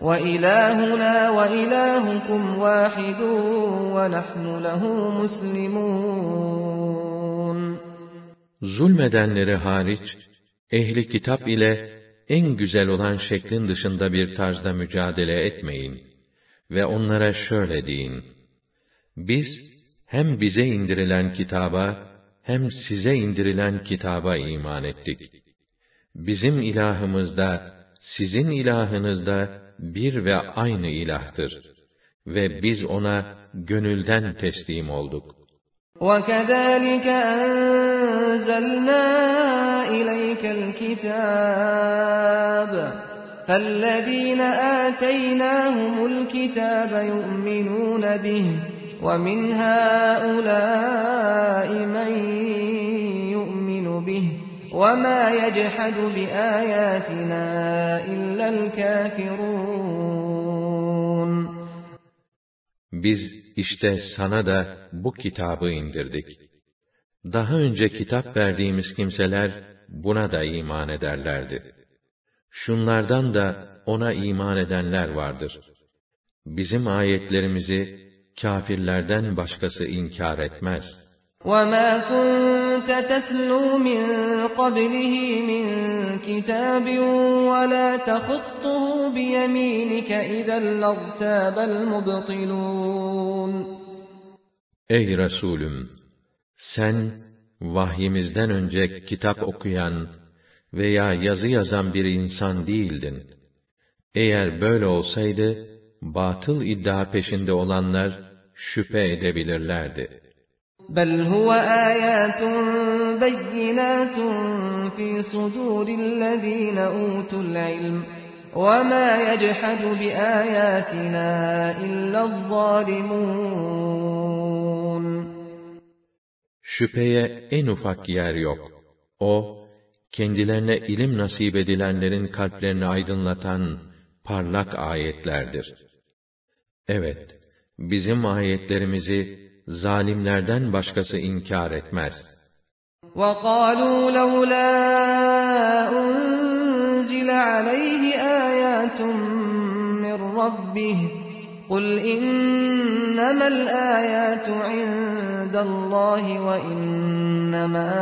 وإلهنا وإلهكم واحد ونحن له مسلمون Zulmedenleri hariç, ehli kitap ile en güzel olan şeklin dışında bir tarzda mücadele etmeyin. Ve onlara şöyle deyin. Biz, hem bize indirilen kitaba, hem size indirilen kitaba iman ettik. Bizim ilahımız da, sizin ilahınız da bir ve aynı ilahtır. Ve biz ona gönülden teslim olduk. وكذلك أنزلنا إليك الكتاب فالذين آتيناهم الكتاب يؤمنون به ومن هؤلاء من يؤمن به وما يجحد بآياتنا إلا الكافرون Biz işte sana da bu kitabı indirdik. Daha önce kitap verdiğimiz kimseler buna da iman ederlerdi. Şunlardan da ona iman edenler vardır. Bizim ayetlerimizi kâfirlerden başkası inkar etmez. وَمَا كُنْتَ تَتْلُو مِنْ قَبْلِهِ مِنْ كِتَابٍ وَلَا تَخُطُّهُ بِيَمِينِكَ إِذًا لَارْتَابَ الْمُبْطِلُونَ Ey Resulüm! Sen, vahyimizden önce kitap okuyan veya yazı yazan bir insan değildin. Eğer böyle olsaydı, batıl iddia peşinde olanlar şüphe edebilirlerdi. بَلْ هُوَ آيَاتٌ بَيِّنَاتٌ فِي صُدُورِ الَّذ۪ينَ أُوتُوا الْعِلْمِ وَمَا يَجْحَدُ بِآيَاتِنَا إِلَّا الظَّالِمُونَ Şüpheye en ufak yer yok. O, kendilerine ilim nasip edilenlerin kalplerini aydınlatan parlak ayetlerdir. Evet, bizim ayetlerimizi zalimlerden başkası inkar etmez. وَقَالُوا لَوْلَا أُنْزِلَ عَلَيْهِ آيَاتٌ مِّن رَّبِّهِ قُلْ إِنَّمَا الْآيَاتُ عِندَ اللَّهِ وَإِنَّمَا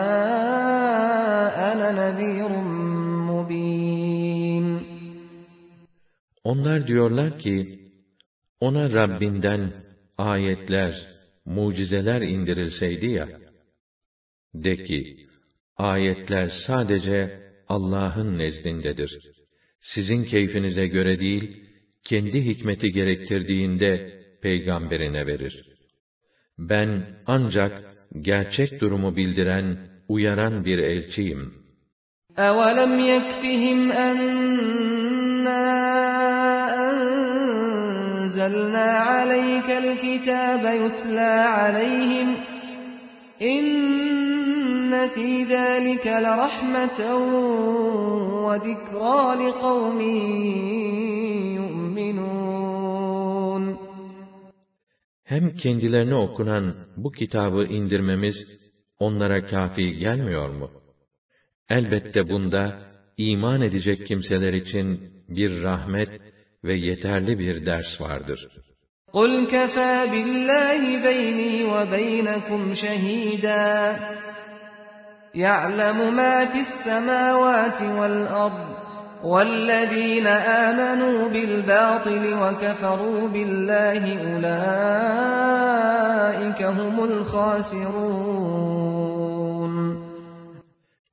أَنَا نَذِيرٌ مُّبِينٌ Onlar diyorlar ki, ona Rabbinden ayetler, mucizeler indirilseydi ya, de ki, ayetler sadece Allah'ın nezdindedir. Sizin keyfinize göre değil, kendi hikmeti gerektirdiğinde peygamberine verir. Ben ancak gerçek durumu bildiren, uyaran bir elçiyim. أَوَلَمْ يَكْفِهِمْ أَنَّا أَنزَلْنَا عَلَيْكَ الْكِتَابَ يُتْلَى عَلَيْهِمْ إِنَّ فِي ذَلِكَ لَرَحْمَةً وَذِكْرَى لِقَوْمٍ يُؤْمِنُونَ Hem kendilerine okunan bu kitabı indirmemiz onlara kafi gelmiyor mu? Elbette bunda iman edecek kimseler için bir rahmet ve yeterli bir ders vardır. قُلْ كَفَى بِاللّٰهِ بَيْنِي وَبَيْنَكُمْ شَهِيدًا يَعْلَمُ مَا فِي السَّمَاوَاتِ وَالْأَرْضِ وَالَّذ۪ينَ آمَنُوا بِالْبَاطِلِ وَكَفَرُوا بِاللّٰهِ أُولَٰئِكَ هُمُ الْخَاسِرُونَ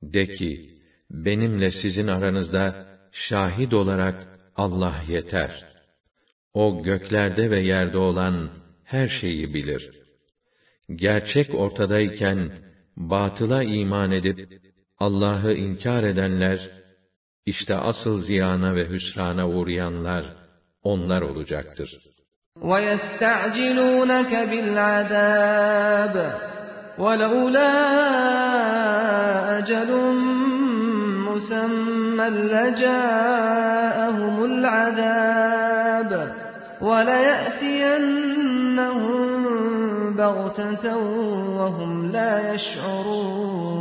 De ki, benimle sizin aranızda şahit olarak Allah yeter. O göklerde ve yerde olan her şeyi bilir. Gerçek ortadayken batıla iman edip Allah'ı inkar edenler işte asıl ziyana ve hüsrana uğrayanlar onlar olacaktır. وَيَسْتَعْجِلُونَكَ بِالْعَذَابِ وَلَوْلَا أَجَلٌ مُّسَمًّى لَّجَاءَهُمُ الْعَذَابُ وَلَيَأْتِيَنَّهُم بَغْتَةً وَهُمْ لَا يَشْعُرُونَ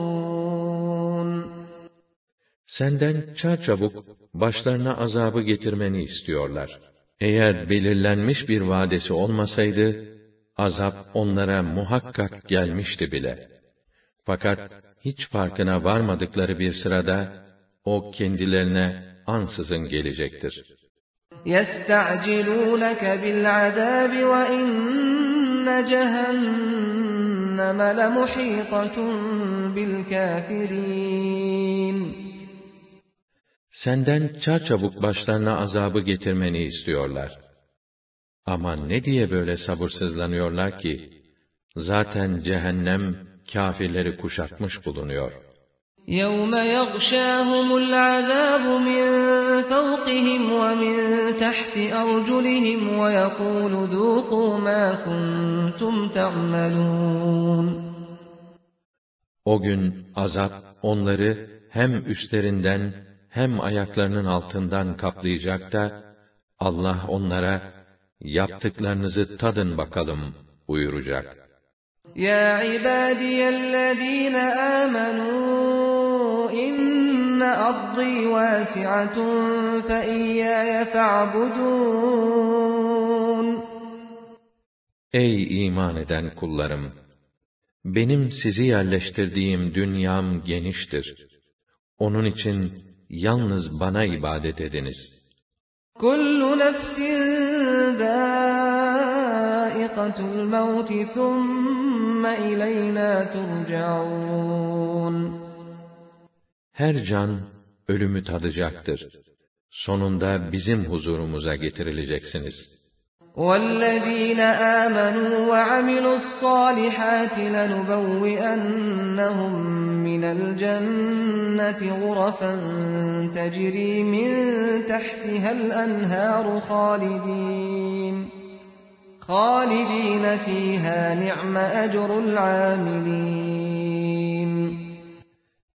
Senden çarçabuk başlarına azabı getirmeni istiyorlar. Eğer belirlenmiş bir vadesi olmasaydı, azap onlara muhakkak gelmişti bile. Fakat hiç farkına varmadıkları bir sırada, o kendilerine ansızın gelecektir. يَسْتَعْجِلُونَكَ بِالْعَذَابِ وَإِنَّ جَهَنَّمَ لَمُحِيطَةٌ بِالْكَافِرِينَ Senden çarçabuk başlarına azabı getirmeni istiyorlar. Ama ne diye böyle sabırsızlanıyorlar ki? Zaten cehennem kâfirleri kuşatmış bulunuyor. يَوْمَ يَغْشَاهُمُ الْعَذَابُ مِنْ فَوْقِهِمْ وَمِنْ تَحْتِ أَرْجُلِهِمْ وَيَقُولُ ذُوقُوا مَا كُنْتُمْ تَعْمَلُونَ O gün azap onları hem üstlerinden hem ayaklarının altından kaplayacak da Allah onlara yaptıklarınızı tadın bakalım buyuracak. يا عبادي الذين آمنوا إن أرضي واسعة فإياي فاعبدون Ey iman eden kullarım! Benim sizi yerleştirdiğim dünyam geniştir. Onun için yalnız bana ibadet ediniz. كل نفس ذائقة الموت ثم إلينا ترجعون Her can ölümü tadacaktır. Sonunda bizim huzurumuza getirileceksiniz. والذين آمنوا وعملوا الصالحات لنبوئنهم من الجنة غرفا تجري من تحتها الأنهار خالدين خالدين فيها نعم أجر العاملين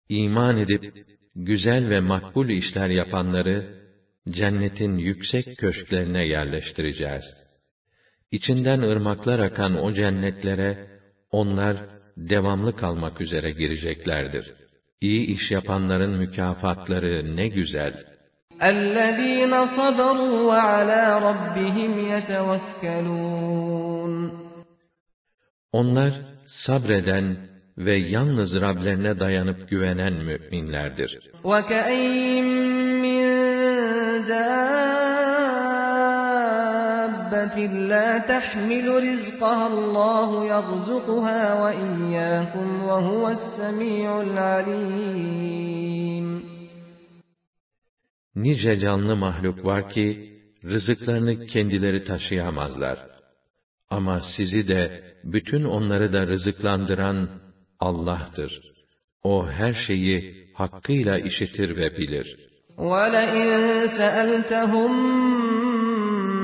İman edip güzel ve makbul işler yapanları cennetin yüksek köşklerine yerleştireceğiz. İçinden ırmaklar akan o cennetlere onlar devamlı kalmak üzere gireceklerdir. İyi iş yapanların mükafatları ne güzel. الذين صبروا وعلى ربهم يتوكلون Onlar sabreden ve yalnız Rablerine dayanıp güvenen müminlerdir. وكأين من دابة لا تحمل رزقها الله يرزقها وإياكم وهو السميع العليم Nice canlı mahluk var ki, rızıklarını kendileri taşıyamazlar. Ama sizi de, bütün onları da rızıklandıran Allah'tır. O her şeyi hakkıyla işitir ve bilir. وَلَئِن سَأَلْتَهُم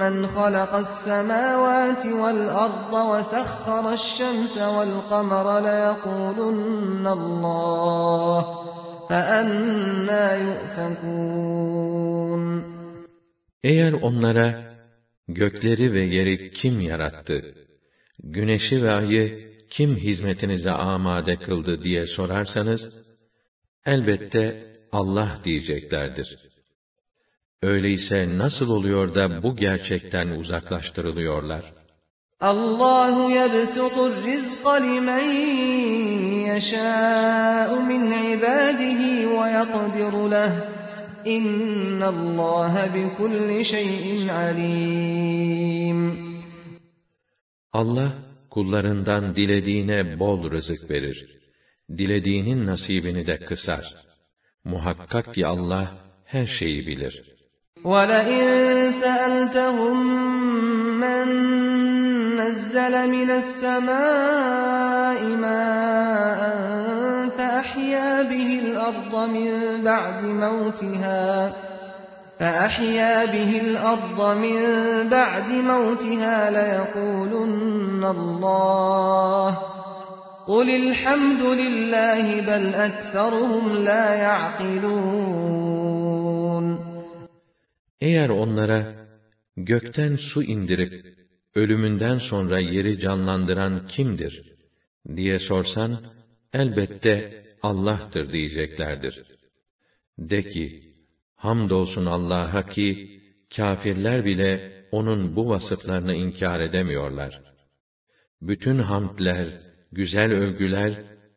مَّنْ خَلَقَ السَّمَاوَاتِ وَالْأَرْضَ وَسَخَّرَ الشَّمْسَ وَالْقَمَرَ لَيَقُولُنَّ اللَّهُ فَأَنَّىٰ يُؤْفَكُونَ Eğer onlara, gökleri ve yeri kim yarattı, güneşi ve ayı kim hizmetinize amade kıldı diye sorarsanız, elbette Allah diyeceklerdir. Öyleyse nasıl oluyor da bu gerçekten uzaklaştırılıyorlar? Allahu yebsutur rizqa limen yeşâ'u min ibadihi ve yakdiru leh. İnnallâhe bi kulli şeyin alim. Allah kullarından dilediğine bol rızık verir. Dilediğinin nasibini de kısar. Muhakkak ki Allah, her şeyi bilir. ولئن سألتهم من نزل من السماء ماء فأحيا به الأرض من بعد موتها فأحيا به الأرض من بعد موتها ليقولن الله قل الحمد لله بل أكثرهم لا يعقلون Eğer onlara gökten su indirip ölümünden sonra yeri canlandıran kimdir diye sorsan elbette Allah'tır diyeceklerdir. De ki Hamdolsun Allah'a ki, kâfirler bile onun bu vasıflarını inkar edemiyorlar. Bütün hamdler, güzel övgüler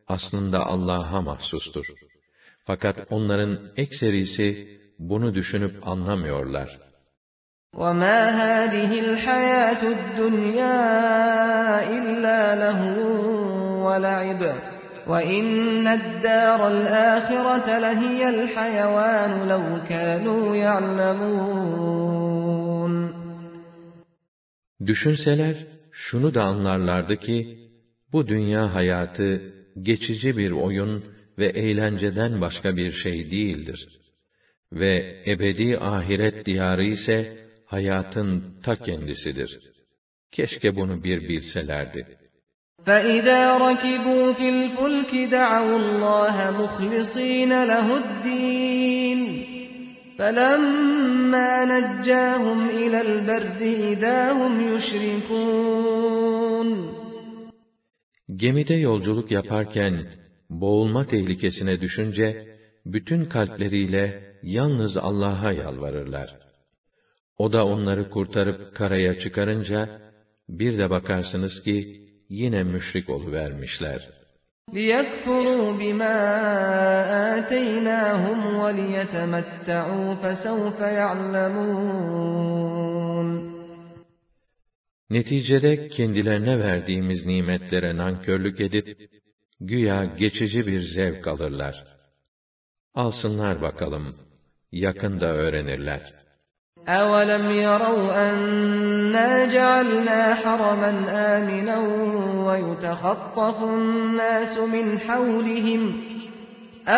aslında Allah'a mahsustur. Fakat onların ekserisi bunu düşünüp anlamıyorlar. وَمَا هَذِهِ الْحَيَاةُ الدُّنْيَا إِلَّا لَهُ وَلَعِبٌ وَإِنَّ الدَّارَ الْآخِرَةَ لَهِيَ الْحَيَوَانُ لَوْ كَانُوا يَعْلَمُونَ Düşünseler, şunu da anlarlardı ki, bu dünya hayatı geçici bir oyun ve eğlenceden başka bir şey değildir. Ve ebedi ahiret diyarı ise hayatın ta kendisidir. Keşke bunu bir bilselerdi. فَإِذَا رَكِبُوا فِي الْفُلْكِ دَعَوُا اللَّهَ مُخْلِصِينَ لَهُ الدِّينَ فَلَمَّا نَجَّاهُمْ إِلَى الْبَرِّ إِذَا هُمْ يُشْرِكُونَ Gemide yolculuk yaparken boğulma tehlikesine düşünce bütün kalpleriyle yalnız Allah'a yalvarırlar. O da onları kurtarıp karaya çıkarınca bir de bakarsınız ki yine müşrik oluvermişler. لِيَكْفُرُوا بِمَا آتَيْنَاهُمْ وَلِيَتَمَتَّعُوا فَسَوْفَ يَعْلَمُونَ Neticede kendilerine verdiğimiz nimetlere nankörlük edip, güya geçici bir zevk alırlar. Alsınlar bakalım, yakında öğrenirler. أَوَلَمْ يَرَوْا أَنَّا جَعَلْنَا حَرَمًا آمِنًا وَيُتَخَطَّفُ النَّاسُ مِنْ حَوْلِهِمْ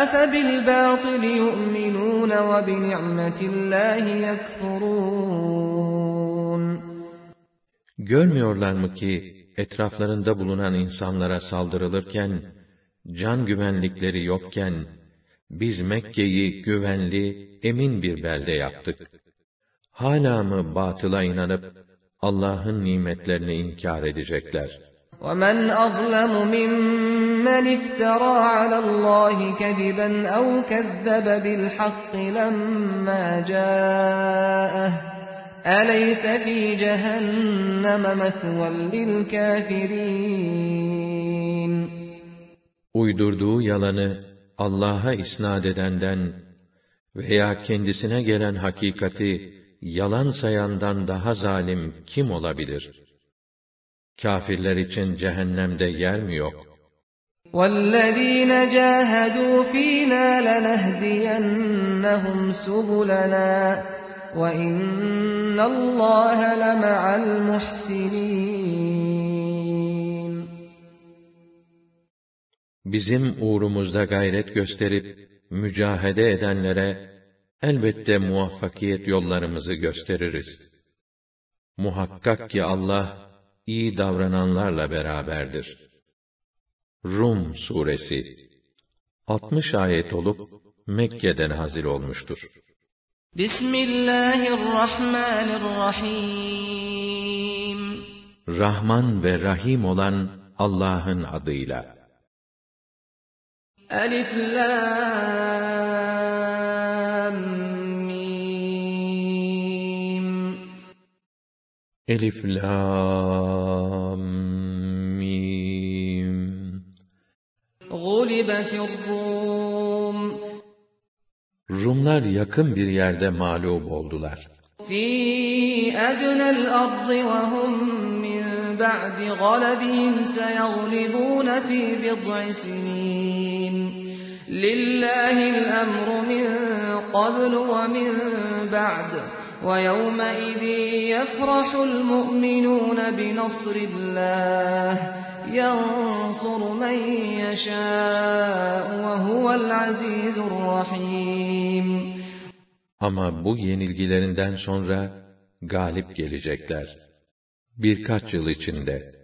أَفَبِالْبَاطِلِ يُؤْمِنُونَ وَبِنِعْمَةِ اللّٰهِ يَكْفُرُونَ Görmüyorlar mı ki etraflarında bulunan insanlara saldırılırken, can güvenlikleri yokken, biz Mekke'yi güvenli, emin bir belde yaptık. Hala mı batıla inanıp Allah'ın nimetlerini inkar edecekler? وَمَنْ أَظْلَمُ مِمَّنِ افْتَرَى عَلَى اللّٰهِ كَذِبًا أَوْ كَذَّبَ بِالْحَقِّ لَمَّا جَاءَهُ أَلَيْسَ فِي جَهَنَّمَ مَثْوًى لِلْكَافِرِينَ Uydurduğu yalanı Allah'a isnat edenden veya kendisine gelen hakikati yalan sayandan daha zalim kim olabilir? Kafirler için cehennemde yer mi yok? وَالَّذ۪ينَ جَاهَدُوا ف۪ينَا لَنَهْدِيَنَّهُمْ سُبُلَنَا وَاِنَّ اللّٰهَ لَمَعَ الْمُحْسِنِينَ Bizim uğrumuzda gayret gösterip, mücahede edenlere, elbette muvaffakiyet yollarımızı gösteririz. Muhakkak ki Allah, iyi davrananlarla beraberdir. Rum Suresi 60 ayet olup, Mekke'den nazil olmuştur. Bismillahirrahmanirrahim Rahman ve Rahim olan Allah'ın adıyla. Elif Lam Lam Elif Lam Mim. Gulibetir Rum. Rumlar yakın bir yerde mağlup oldular. Fi adnal ardı ve hum min ba'di galabihim seyaglibun fi bid'i sinin لله الأمر من قبل ومن بعد ويومئذ يفرح المؤمنون بنصر الله ينصر من يشاء وهو العزيز الرحيم Ama bu yenilgilerinden sonra galip gelecekler. Birkaç yıl içinde.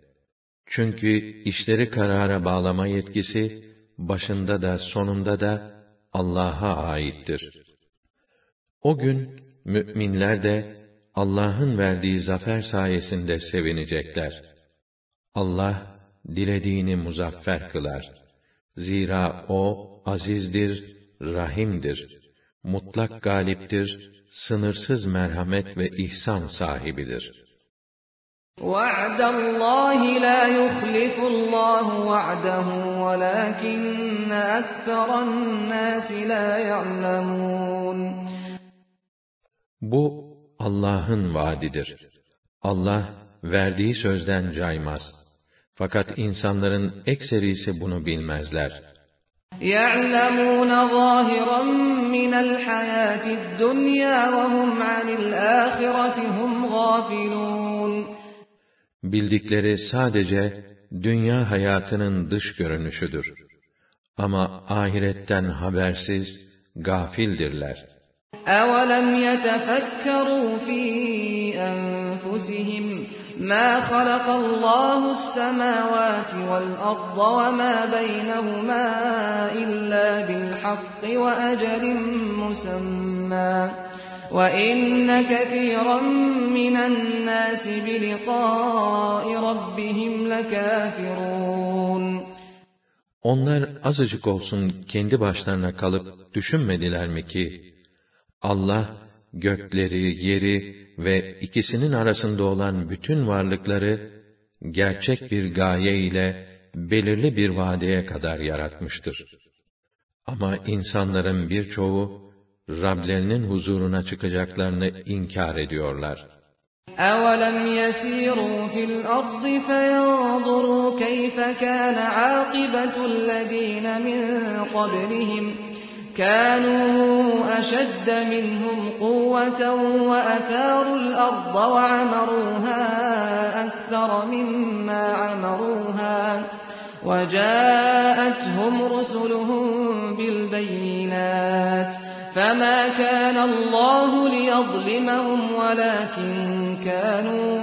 Çünkü işleri karara bağlama yetkisi başında da sonunda da Allah'a aittir. O gün müminler de Allah'ın verdiği zafer sayesinde sevinecekler. Allah dilediğini muzaffer kılar. Zira o azizdir, rahimdir. Mutlak galiptir, sınırsız merhamet ve ihsan sahibidir. وَعْدَ اللّٰهِ لَا يُخْلِفُ اللّٰهُ وَعْدَهُ وَلَكِنَّ أَكْثَرَ النَّاسِ لَا يَعْلَمُونَ Bu Allah'ın vaadidir. Allah verdiği sözden caymaz. Fakat insanların ekserisi bunu bilmezler. يَعْلَمُونَ ظَاهِرًا مِنَ الْحَيَاةِ الدُّنْيَا وَهُمْ عَنِ الْآخِرَةِ هُمْ غَافِلُونَ Bildikleri sadece dünya hayatının dış görünüşüdür. Ama ahiretten habersiz, gafildirler. أَوَلَمْ يَتَفَكَّرُوا فِي أَنفُسِهِمْ مَا خَلَقَ اللّٰهُ السَّمَاوَاتِ وَالْأَرْضَ وَمَا بَيْنَهُمَا إِلَّا بِالْحَقِّ وَأَجَلٍ مُّسَمًّى وَإِنَّ كَثِيرًا مِّنَ النَّاسِ بِلِقَاءِ رَبِّهِمْ لَكَافِرُونَ Onlar azıcık olsun kendi başlarına kalıp düşünmediler mi ki, Allah, gökleri, yeri ve ikisinin arasında olan bütün varlıkları, gerçek bir gaye ile belirli bir vadeye kadar yaratmıştır. Ama insanların birçoğu, Rablerinin huzuruna çıkacaklarını inkar ediyorlar. أَوَلَمْ يَسِيرُوا فِي الْأَرْضِ فَيَنظُرُوا كَيْفَ كَانَ عَاقِبَةُ الَّذِينَ مِنْ قَبْلِهِمْ كَانُوا أَشَدَّ مِنْهُمْ قُوَّةً وَأَثَارُوا الْأَرْضَ وَعَمَرُوهَا أَكْثَرَ مِمَّا عَمَرُوهَا وَجَاءَتْهُمْ رُسُلُهُم بِالْبَيِّنَاتِ فَمَا كَانَ اللَّهُ لِيَظْلِمَهُمْ وَلَكِنْ كَانُوا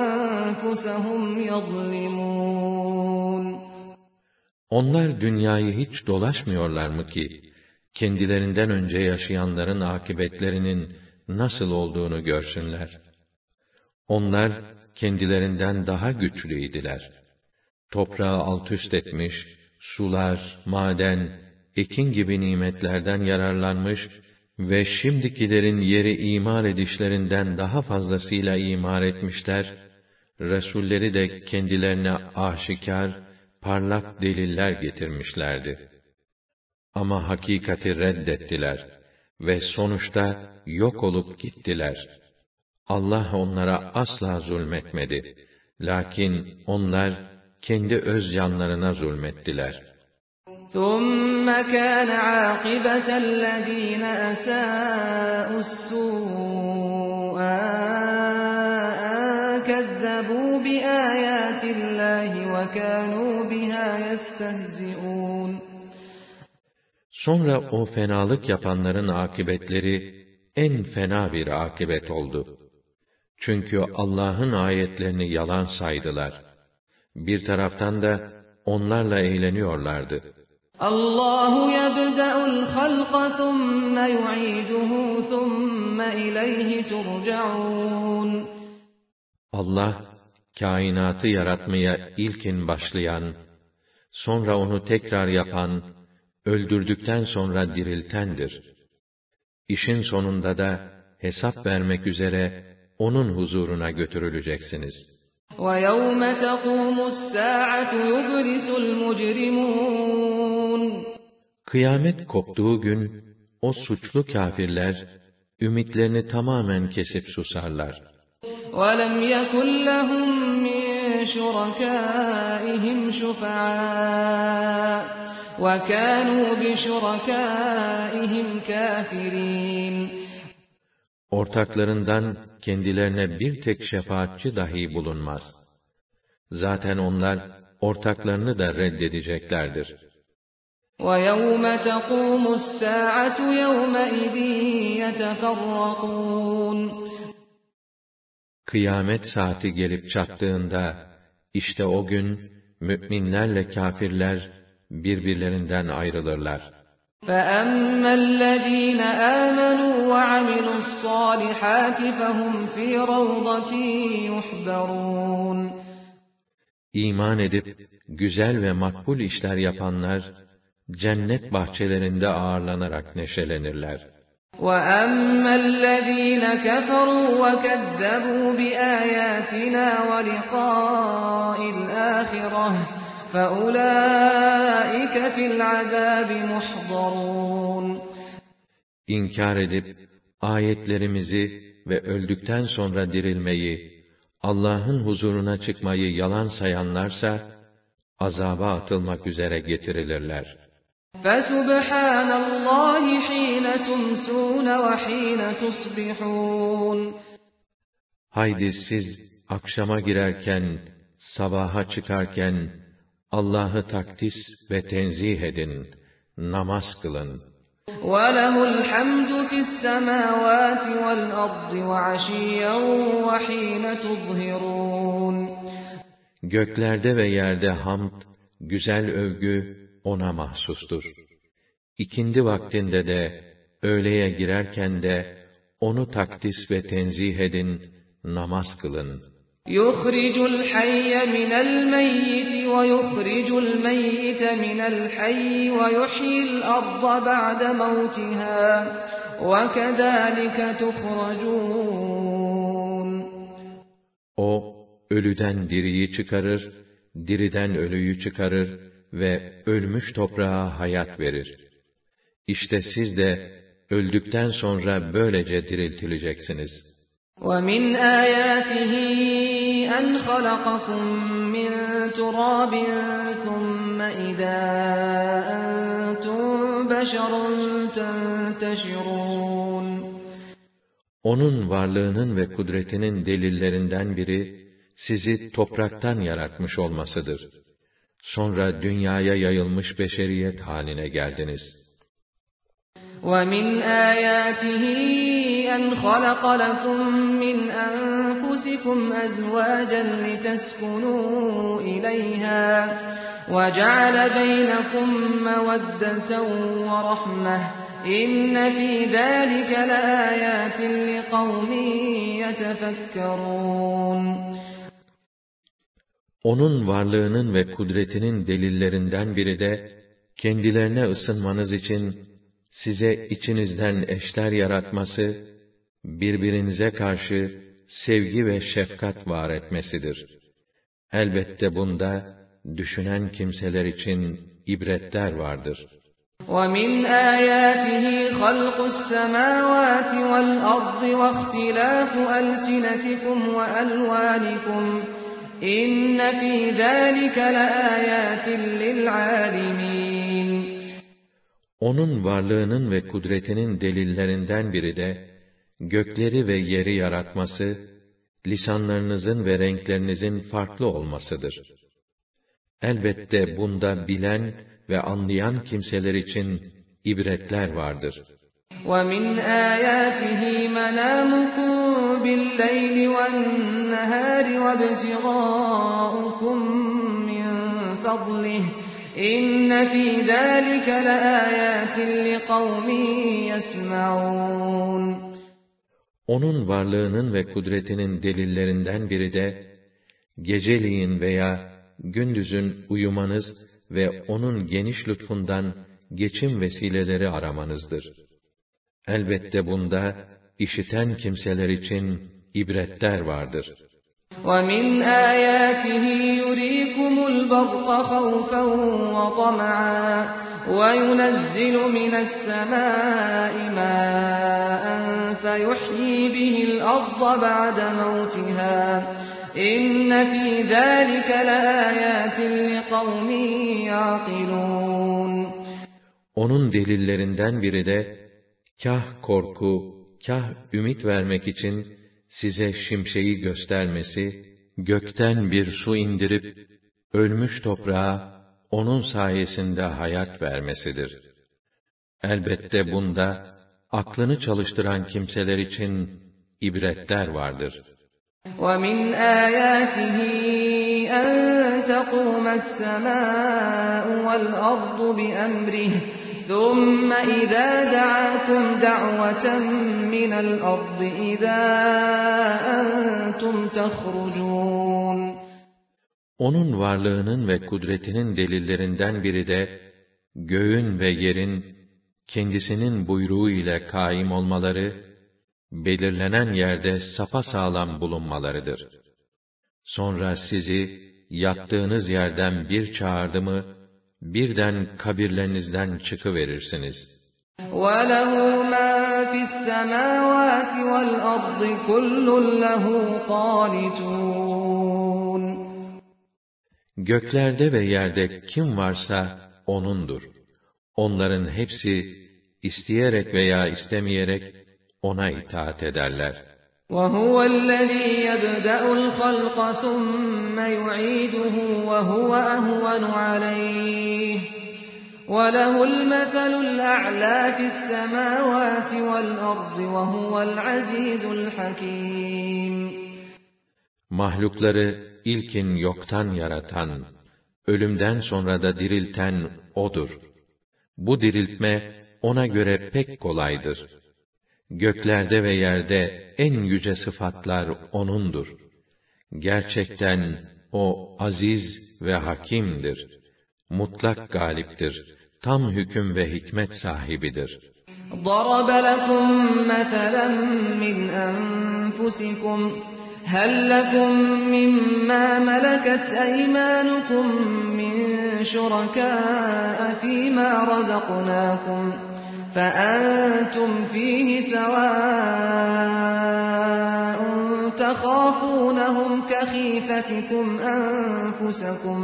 أَنفُسَهُمْ يَظْلِمُونَ Onlar dünyayı hiç dolaşmıyorlar mı ki, kendilerinden önce yaşayanların akıbetlerinin nasıl olduğunu görsünler. Onlar, kendilerinden daha güçlüydiler. Toprağı alt üst etmiş, sular, maden, ekin gibi nimetlerden yararlanmış ve şimdikilerin yeri imar edişlerinden daha fazlasıyla imar etmişler, Resulleri de kendilerine aşikar, parlak deliller getirmişlerdi. Ama hakikati reddettiler ve sonuçta yok olup gittiler. Allah onlara asla zulmetmedi. Lakin onlar kendi öz canlarına zulmettiler. ثُمَّ كَانَ عَاقِبَةَ الَّذ۪ينَ أَسَاءُوا السُّوءَ أَنْ كَذَّبُوا بِآيَاتِ اللّٰهِ وَكَانُوا بِهَا يَسْتَهْزِئُونَ Sonra o fenalık yapanların akıbetleri en fena bir akıbet oldu. Çünkü Allah'ın ayetlerini yalan saydılar. Bir taraftan da onlarla eğleniyorlardı. الله يبدأ الخلق ثم يعيده ثم إليه ترجعون Allah, kainatı yaratmaya ilkin başlayan, sonra onu tekrar yapan, öldürdükten sonra diriltendir. İşin sonunda da hesap vermek üzere onun huzuruna götürüleceksiniz. وَيَوْمَ تَقُومُ السَّاعَةُ يُبْلِسُ الْمُجْرِمُونَ Kıyamet koptuğu gün, o suçlu kâfirler, ümitlerini tamamen kesip susarlar. وَلَمْ يَكُنْ لَهُم مِّن شُرَكَائِهِمْ شُفَعَاءُ وَكَانُوا بِشُرَكَائِهِمْ كَافِرِينَ Ortaklarından kendilerine bir tek şefaatçi dahi bulunmaz. Zaten onlar ortaklarını da reddedeceklerdir. وَيَوْمَ تَقُومُ السَّاعَةُ يَوْمَئِذٍ يَتَفَرَّقُونَ Kıyamet saati gelip çattığında, işte o gün, mü'minlerle kâfirler, birbirlerinden ayrılırlar. فَأَمَّا الَّذ۪ينَ آمَنُوا وَعَمِلُوا الصَّالِحَاتِ فَهُمْ فِي رَوْضَةٍ يُحْبَرُونَ İman edip, güzel ve makbul işler yapanlar, cennet bahçelerinde ağırlanarak neşelenirler. وَأَمَّا الَّذ۪ينَ كَفَرُوا وَكَذَّبُوا بِآيَاتِنَا وَلِقَاءِ الْآخِرَةِ فَأُولَٰئِكَ فِي الْعَذَابِ مُحْضَرُونَ İnkar edip, ayetlerimizi ve öldükten sonra dirilmeyi, Allah'ın huzuruna çıkmayı yalan sayanlarsa, azaba atılmak üzere getirilirler. فَسُبْحَانَ اللّٰهِ حِينَ تُمْسُونَ وَحِينَ تُصْبِحُونَ Haydi siz akşama girerken, sabaha çıkarken, Allah'ı takdis ve tenzih edin, namaz kılın. وَلَهُ الْحَمْدُ فِي السَّمَاوَاتِ وَالْأَرْضِ وَعَشِيًّا وَحِينَ تُظْهِرُونَ Göklerde ve yerde hamd, güzel övgü ona mahsustur. İkindi vaktinde de, öğleye girerken de, onu takdis ve tenzih edin, namaz kılın. يُخْرِجُ الْحَيَّ مِنَ الْمَيِّتِ وَيُخْرِجُ الْمَيِّتَ مِنَ الْحَيِّ وَيُحْيِي الْأَرْضَ بَعْدَ مَوْتِهَا وَكَذَٰلِكَ تُخْرَجُونَ O, ölüden diriyi çıkarır, diriden ölüyü çıkarır ve ölmüş toprağa hayat verir. İşte siz de öldükten sonra böylece diriltileceksiniz. وَمِنْ آيَاتِهِ أَنْ خَلَقَكُم مِّن تُرَابٍ ثُمَّ إِذَا أَنتُم بَشَرٌ تَنتَشِرُونَ Onun varlığının ve kudretinin delillerinden biri, sizi topraktan yaratmış olmasıdır. Sonra dünyaya yayılmış beşeriyet haline geldiniz. وَمِنْ آيَاتِهِ أَنْ خَلَقَ لَكُم مِّنْ أَنفُسِكُمْ أَزْوَاجًا لِتَسْكُنُوا إِلَيْهَا وَجَعَلَ بَيْنَكُم مَّوَدَّةً وَرَحْمَةً إِنَّ فِي ذَٰلِكَ لَآيَاتٍ لِقَوْمٍ يَتَفَكَّرُونَ Onun varlığının ve kudretinin delillerinden biri de, kendilerine ısınmanız için size içinizden eşler yaratması, birbirinize karşı sevgi ve şefkat var etmesidir. Elbette bunda, düşünen kimseler için ibretler vardır. وَمِنْ آيَاتِهِ خَلْقُ السَّمَاوَاتِ وَالْأَرْضِ وَاخْتِلَافُ أَلْسِنَتِكُمْ وَأَلْوَانِكُمْ İnne fî zâlike lil'âlimîn. Onun varlığının ve kudretinin delillerinden biri de, gökleri ve yeri yaratması, lisanlarınızın ve renklerinizin farklı olmasıdır. Elbette bunda bilen ve anlayan kimseler için ibretler vardır.'' وَمِنْ آيَاتِهِ مَنَامُكُم بِاللَّيْلِ وَالنَّهَارِ وَابْتِغَاؤُكُم مِّن فَضْلِهِ إِنَّ فِي ذَٰلِكَ لَآيَاتٍ لِقَوْمٍ يَسْمَعُونَ Onun varlığının ve kudretinin delillerinden biri de, geceliğin veya gündüzün uyumanız ve onun geniş lütfundan geçim vesileleri aramanızdır. Elbette bunda, işiten kimseler için ibretler vardır. وَمِنْ آيَاتِهِ يُرِيكُمُ الْبَرْقَ خَوْفًا وَطَمَعًا وَيُنَزِّلُ مِنَ السَّمَاءِ مَاءً فَيُحْيِي بِهِ الْأَرْضَ بَعْدَ مَوْتِهَا إِنَّ فِي ذَٰلِكَ لَآيَاتٍ لِقَوْمٍ يَعْقِلُونَ Onun delillerinden biri de, kah korku, kah ümit vermek için size şimşeği göstermesi, gökten bir su indirip, ölmüş toprağa onun sayesinde hayat vermesidir. Elbette bunda aklını çalıştıran kimseler için ibretler vardır. وَمِنْ آيَاتِهِ أَن تَقُومَ السَّمَاءُ وَالْأَرْضُ بِأَمْرِهِ ثُمَّ إِذَا دَعَاكُمْ دَعْوَةً مِّنَ الْأَرْضِ إِذَا أَنْتُمْ تَخْرُجُونَ Onun varlığının ve kudretinin delillerinden biri de, göğün ve yerin, kendisinin buyruğu ile kaim olmaları, belirlenen yerde sapa sağlam bulunmalarıdır. Sonra sizi, yattığınız yerden bir çağırdı mı, birden kabirlerinizden çıkıverirsiniz. وَلَهُ مَا فِي السَّمَاوَاتِ وَالْأَرْضِ كُلٌّ لَهُ قَانِتُونَ Göklerde ve yerde kim varsa O'nundur. Onların hepsi, isteyerek veya istemeyerek, O'na itaat ederler. وَهُوَ الَّذِي يَبْدَأُ الْخَلْقَ ثُمَّ يُعِيدُهُ وَهُوَ أَهْوَنُ عَلَيْهِ وَلَهُ الْمَثَلُ الْأَعْلَى فِي السَّمَاوَاتِ وَالْأَرْضِ وَهُوَ الْعَزِيزُ الْحَكِيمُ Mahlukları ilkin yoktan yaratan, ölümden sonra da dirilten O'dur. Bu diriltme, O'na göre pek kolaydır. Göklerde ve yerde en yüce sıfatlar O'nundur. Gerçekten O aziz ve hakimdir. Mutlak galiptir. Tam hüküm ve hikmet sahibidir. ضَرَبَ لَكُم مَّثَلًا مِّنْ أَنفُسِكُمْ هَل لَّكُم مِّمَّا مَلَكَتْ أَيْمَانُكُم مِّن شُرَكَاءَ فِيمَا رَزَقْنَاكُمْ فَأَنتُمْ فِيهِ سَوَاءٌ تَخَافُونَهُمْ كَخِيفَتِكُمْ أَنفُسَكُمْ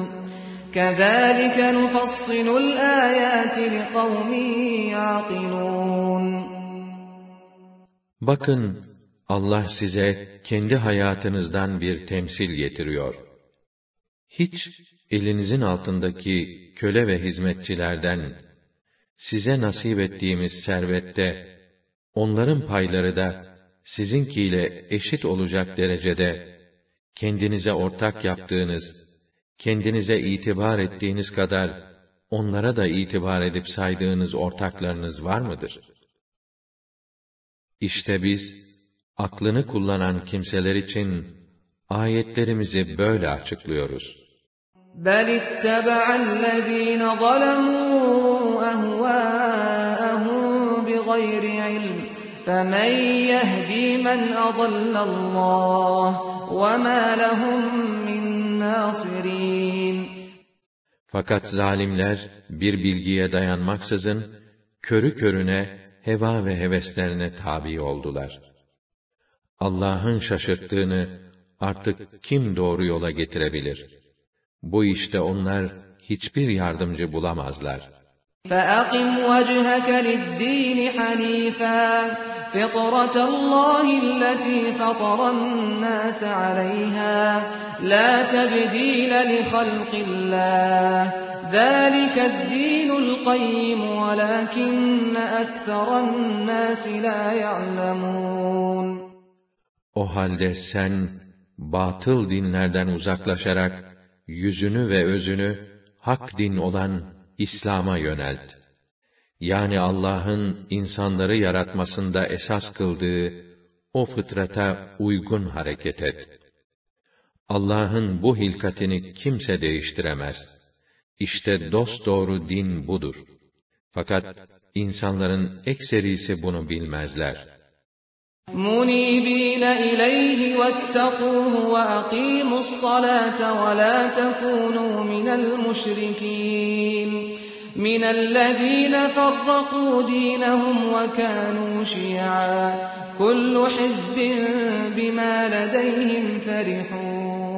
كَذَٰلِكَ نُفَصِّلُ الْآيَاتِ لِقَوْمٍ يَعْقِلُونَ Bakın, Allah size kendi hayatınızdan bir temsil getiriyor. Hiç elinizin altındaki köle ve hizmetçilerden size nasip ettiğimiz servette onların payları da sizinkiyle eşit olacak derecede kendinize ortak yaptığınız, kendinize itibar ettiğiniz kadar onlara da itibar edip saydığınız ortaklarınız var mıdır? İşte biz aklını kullanan kimseler için ayetlerimizi böyle açıklıyoruz. بَلِ اتَّبَعَ الَّذ۪ينَ ظَلَمُوا أَهْوَاءَهُمْ بِغَيْرِ عِلْمٍ فَمَنْ يَهْدِي مَنْ أَضَلَّ اللّٰهِ وَمَا لَهُمْ مِنْ نَاصِرِينَ Fakat zalimler bir bilgiye dayanmaksızın körü körüne heva ve heveslerine tabi oldular. Allah'ın şaşırttığını artık kim doğru yola getirebilir? Bu işte onlar hiçbir yardımcı bulamazlar. فَأَقِمْ وَجْهَكَ لِلدِّينِ حَنِيفًا. فِطْرَةَ اللّٰهِ الَّتِي فَطَرَ النَّاسَ عَلَيْهَا. لَا تَبْدِيلَ لِخَلْقِ اللّٰهِ. ذَٰلِكَ الدِّينُ الْقَيِّمُ وَلَٰكِنَّ أَكْثَرَ النَّاسِ لَا يَعْلَمُونَ. O halde sen batıl dinlerden uzaklaşarak yüzünü ve özünü hak din olan İslam'a yönelt. Yani Allah'ın insanları yaratmasında esas kıldığı o fıtrata uygun hareket et. Allah'ın bu hilkatini kimse değiştiremez. İşte dosdoğru din budur. Fakat insanların ekserisi bunu bilmezler. مُنِيبِينَ إِلَيْهِ وَاتَّقُوهُ وَأَقِيمُوا الصَّلَاةَ وَلَا تَكُونُوا مِنَ الْمُشْرِكِينَ مِنَ الَّذِينَ فَرَّقُوا دِينَهُمْ وَكَانُوا شِيَعًا كُلُّ حِزْبٍ بِمَا لَدَيْهِمْ فَرِحُونَ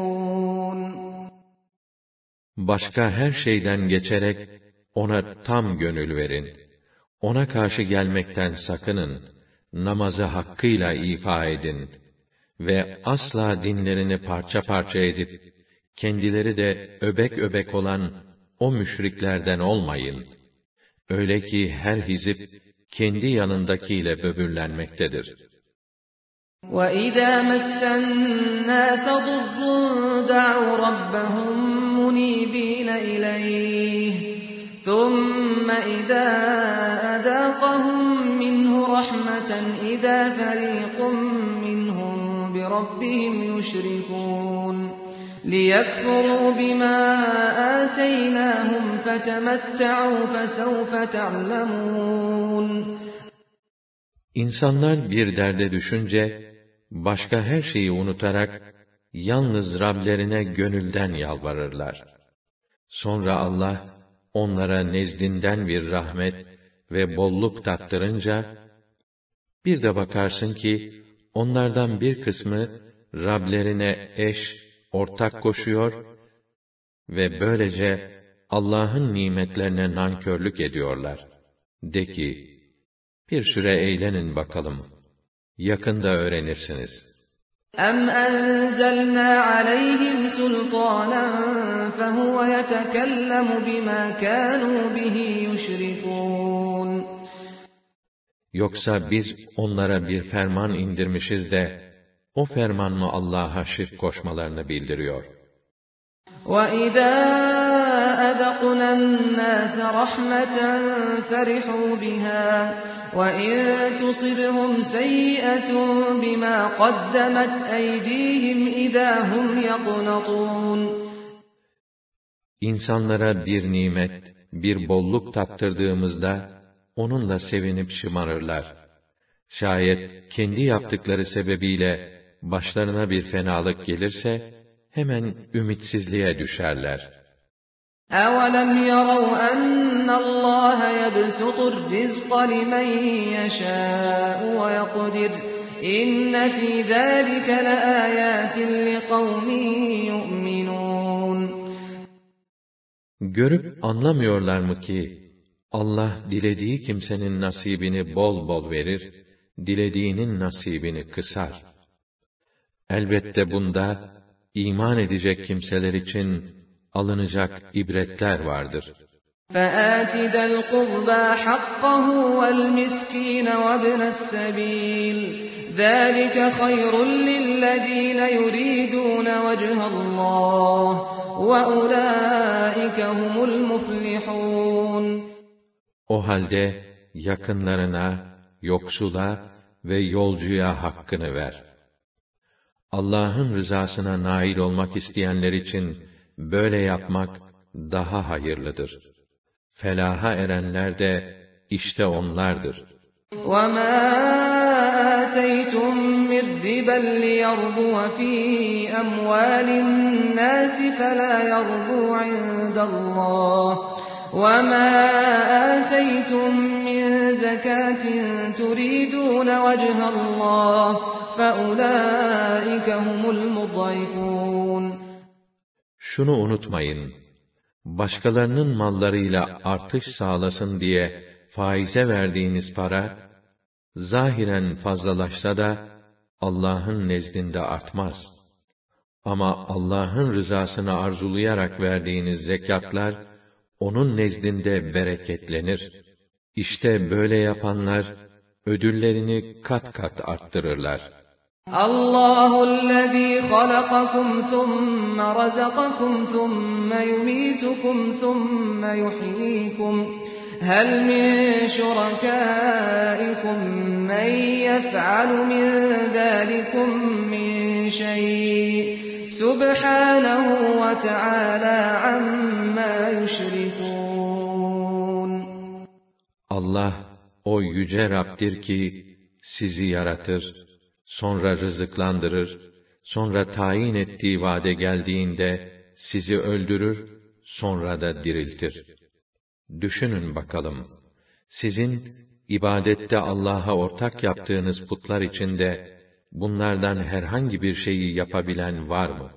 Başka her şeyden geçerek ona tam gönül verin. Ona karşı gelmekten sakının. Namazı hakkıyla ifa edin ve asla dinlerini parça parça edip kendileri de öbek öbek olan o müşriklerden olmayın. Öyle ki her hizip kendi yanındakiyle böbürlenmektedir. وَإِذَا مَسَّ النَّاسَ ضُرٌّ دَعَوْا رَبَّهُم مُّنِيبِينَ إِلَيْهِ ثُمَّ إِذَا أَذَاقَهُم مِّنْهُ رَحْمَةً إِذَا فَرِيقٌ مِّنْهُم بِرَبِّهِمْ يُشْرِكُونَ لِيَكْفُرُوا بِمَا آتَيْنَاهُمْ فَتَمَتَّعُوا فَسَوْفَ تَعْلَمُونَ İnsanlar bir derde düşünce, başka her şeyi unutarak, yalnız Rablerine gönülden yalvarırlar. Sonra Allah, onlara nezdinden bir rahmet ve bolluk tattırınca, bir de bakarsın ki, onlardan bir kısmı, Rablerine eş, ortak koşuyor ve böylece Allah'ın nimetlerine nankörlük ediyorlar. De ki, bir süre eğlenin bakalım. Yakında öğrenirsiniz. أَمْ أَنزَلْنَا عَلَيْهِمْ سُلْطَانًا فَهُوَ يَتَكَلَّمُ بِمَا كَانُوا بِهِ يُشْرِكُونَ Yoksa biz onlara bir ferman indirmişiz de, o ferman mı Allah'a şirk koşmalarını bildiriyor? وَإِذَا أَذَقْنَا النَّاسَ رَحْمَةً فَرِحُوا بِهَا وَإِن تُصِبْهُمْ سَيِّئَةٌ بِمَا قَدَّمَتْ أَيْدِيهِمْ إِذَا هُمْ يَقْنَطُونَ İnsanlara bir nimet, bir bolluk tattırdığımızda, onunla sevinip şımarırlar. Şayet kendi yaptıkları sebebiyle başlarına bir fenalık gelirse, hemen ümitsizliğe düşerler. أَوَلَمْ يَرَوْا أَنَّ اللَّهَ يَبْسُطُ الرِّزْقَ لِمَن يَشَاءُ وَيَقْدِرُ إِنَّ فِي ذَلِكَ لَآيَاتٍ لِقَوْمٍ يُؤْمِنُونَ Görüp anlamıyorlar mı ki, Allah dilediği kimsenin nasibini bol bol verir, dilediğinin nasibini kısar. Elbette bunda, iman edecek kimseler için alınacak ibretler vardır. فَآتِ ذَا الْقُرْبَى حَقَّهُ وَالْمِسْكِينَ وَابْنَ السَّبِيلِ ذَلِكَ خَيْرٌ لِلَّذِينَ يُرِيدُونَ وَجْهَ اللَّهِ وَأُولَٰئِكَ هُمُ الْمُفْلِحُونَ O halde yakınlarına, yoksula ve yolcuya hakkını ver. Allah'ın rızasına nail olmak isteyenler için böyle yapmak daha hayırlıdır. Felaha erenler de işte onlardır. وَمَا آتَيْتُم مِّن رِّبًا لِّيَرْبُوَ فِي أَمْوَالِ النَّاسِ فَلَا يَرْبُو عِندَ اللَّهِ وَمَا آتَيْتُم مِّن زَكَاةٍ تُرِيدُونَ وَجْهَ اللَّهِ فَأُولَٰئِكَ هُمُ الْمُضْعِفُونَ şunu unutmayın, başkalarının mallarıyla artış sağlasın diye faize verdiğiniz para, zahiren fazlalaşsa da, Allah'ın nezdinde artmaz. Ama Allah'ın rızasını arzulayarak verdiğiniz zekatlar, onun nezdinde bereketlenir. İşte böyle yapanlar, ödüllerini kat kat arttırırlar. الله الذي خلقكم ثم رزقكم ثم يميتكم ثم يحييكم هل من شركائكم من يفعل من ذلكم من شيء سبحانه وتعالى عما يشركون Allah o yüce Rab'dir ki sizi sonra rızıklandırır, sonra tayin ettiği vade geldiğinde sizi öldürür, sonra da diriltir. Düşünün bakalım, sizin ibadette Allah'a ortak yaptığınız putlar içinde bunlardan herhangi bir şeyi yapabilen var mı?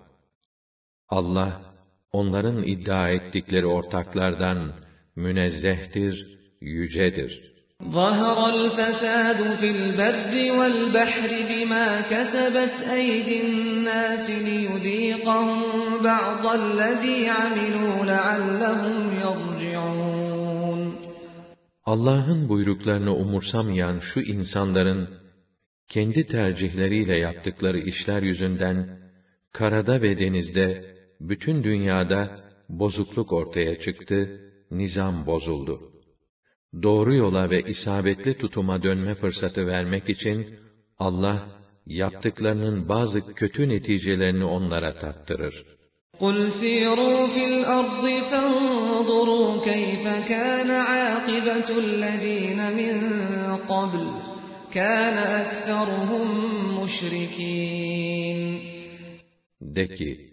Allah, onların iddia ettikleri ortaklardan münezzehtir, yücedir. ظهر الفساد في البر والبحر بما كسبت أيدي الناس ليذيقهم بعض الذي عملوا لعلهم يرجعون Allah'ın buyruklarını umursamayan şu insanların kendi tercihleriyle yaptıkları işler yüzünden karada ve denizde bütün dünyada bozukluk ortaya çıktı, nizam bozuldu. Doğru yola ve isabetli tutuma dönme fırsatı vermek için Allah yaptıklarının bazı kötü neticelerini onlara tattırır. قُلْ سِيرُوا فِي الْأَرْضِ فَانظُرُوا كَيْفَ كَانَ عَاقِبَةُ الَّذ۪ينَ مِنْ قَبْلِ كَانَ أَكْثَرُهُمْ مُشْرِك۪ينَ De ki,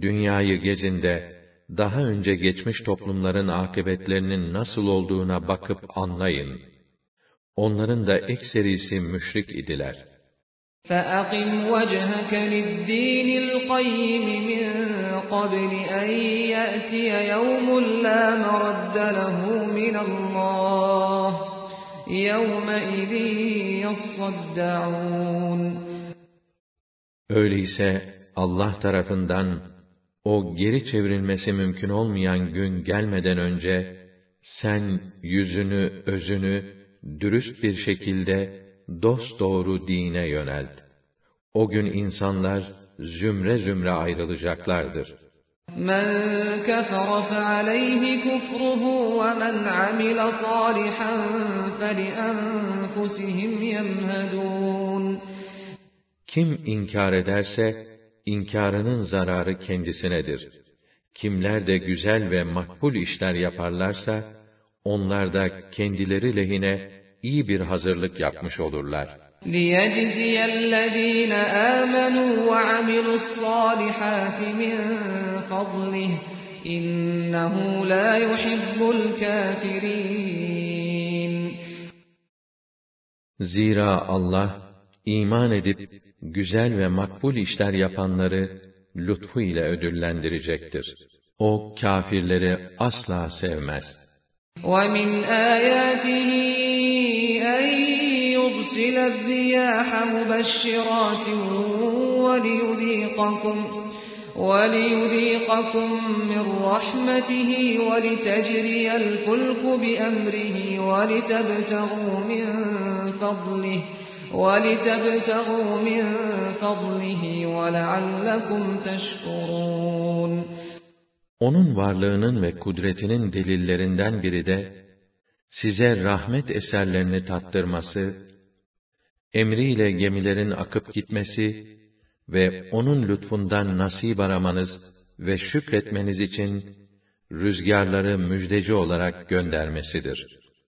dünyayı gezin de, daha önce geçmiş toplumların akıbetlerinin nasıl olduğuna bakıp anlayın. Onların da ekserisi müşrik idiler. فَأَقِمْ وَجْهَكَ لِلدِّينِ الْقَيِّمِ مِنْ قَبْلِ أَنْ يَأْتِيَ يَوْمٌ لَا مَرَدَّ لَهُ مِنَ اللّٰهِ يَوْمَئِذٍ يَصَّدَّعُونَ Öyleyse Allah tarafından o geri çevrilmesi mümkün olmayan gün gelmeden önce sen yüzünü, özünü dürüst bir şekilde dost doğru dine yönelt. O gün insanlar zümre zümre ayrılacaklardır. مَنْ كَفَرَ فَعَلَيْهِ كُفْرُهُ وَمَنْ عَمِلَ صَالِحًا فَلِأَنْفُسِهِمْ يَمْهَدُونَ Kim inkar ederse, inkarının zararı kendisinedir. Kimler de güzel ve makbul işler yaparlarsa, onlar da kendileri lehine iyi bir hazırlık yapmış olurlar. لِيَجْزِيَ الَّذ۪ينَ آمَنُوا وَعَمِلُوا الصَّالِحَاتِ مِنْ فَضْلِهِ اِنَّهُ لَا يُحِبُّ الْكَافِرِينَ Zira Allah, iman edip, güzel ve makbul işler yapanları, lütfu ile ödüllendirecektir. O, kâfirleri asla sevmez. وَمِنْ آيَاتِهِ أَنْ يُرْسِلَ الرِّيَاحَ مُبَشِّرَاتٍ وَلِيُذِيقَكُمْ وَلِيُذِيقَكُمْ مِنْ رَحْمَتِهِ وَلِتَجْرِيَ الْفُلْكُ بِأَمْرِهِ وَلِتَبْتَغُوا مِنْ فَضْلِهِ وَلِتَبْتَغُوا مِنْ فَضْلِهِ وَلَعَلَّكُمْ تَشْكُرُونَ Onun varlığının ve kudretinin delillerinden biri de, size rahmet eserlerini tattırması, emriyle gemilerin akıp gitmesi ve onun lütfundan nasip aramanız ve şükretmeniz için rüzgarları müjdeci olarak göndermesidir.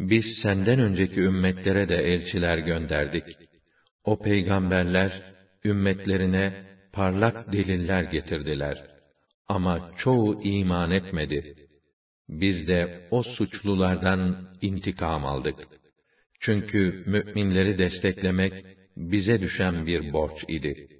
Biz senden önceki ümmetlere de elçiler gönderdik. O peygamberler, ümmetlerine parlak deliller getirdiler. Ama çoğu iman etmedi. Biz de o suçlulardan intikam aldık. Çünkü müminleri desteklemek bize düşen bir borç idi.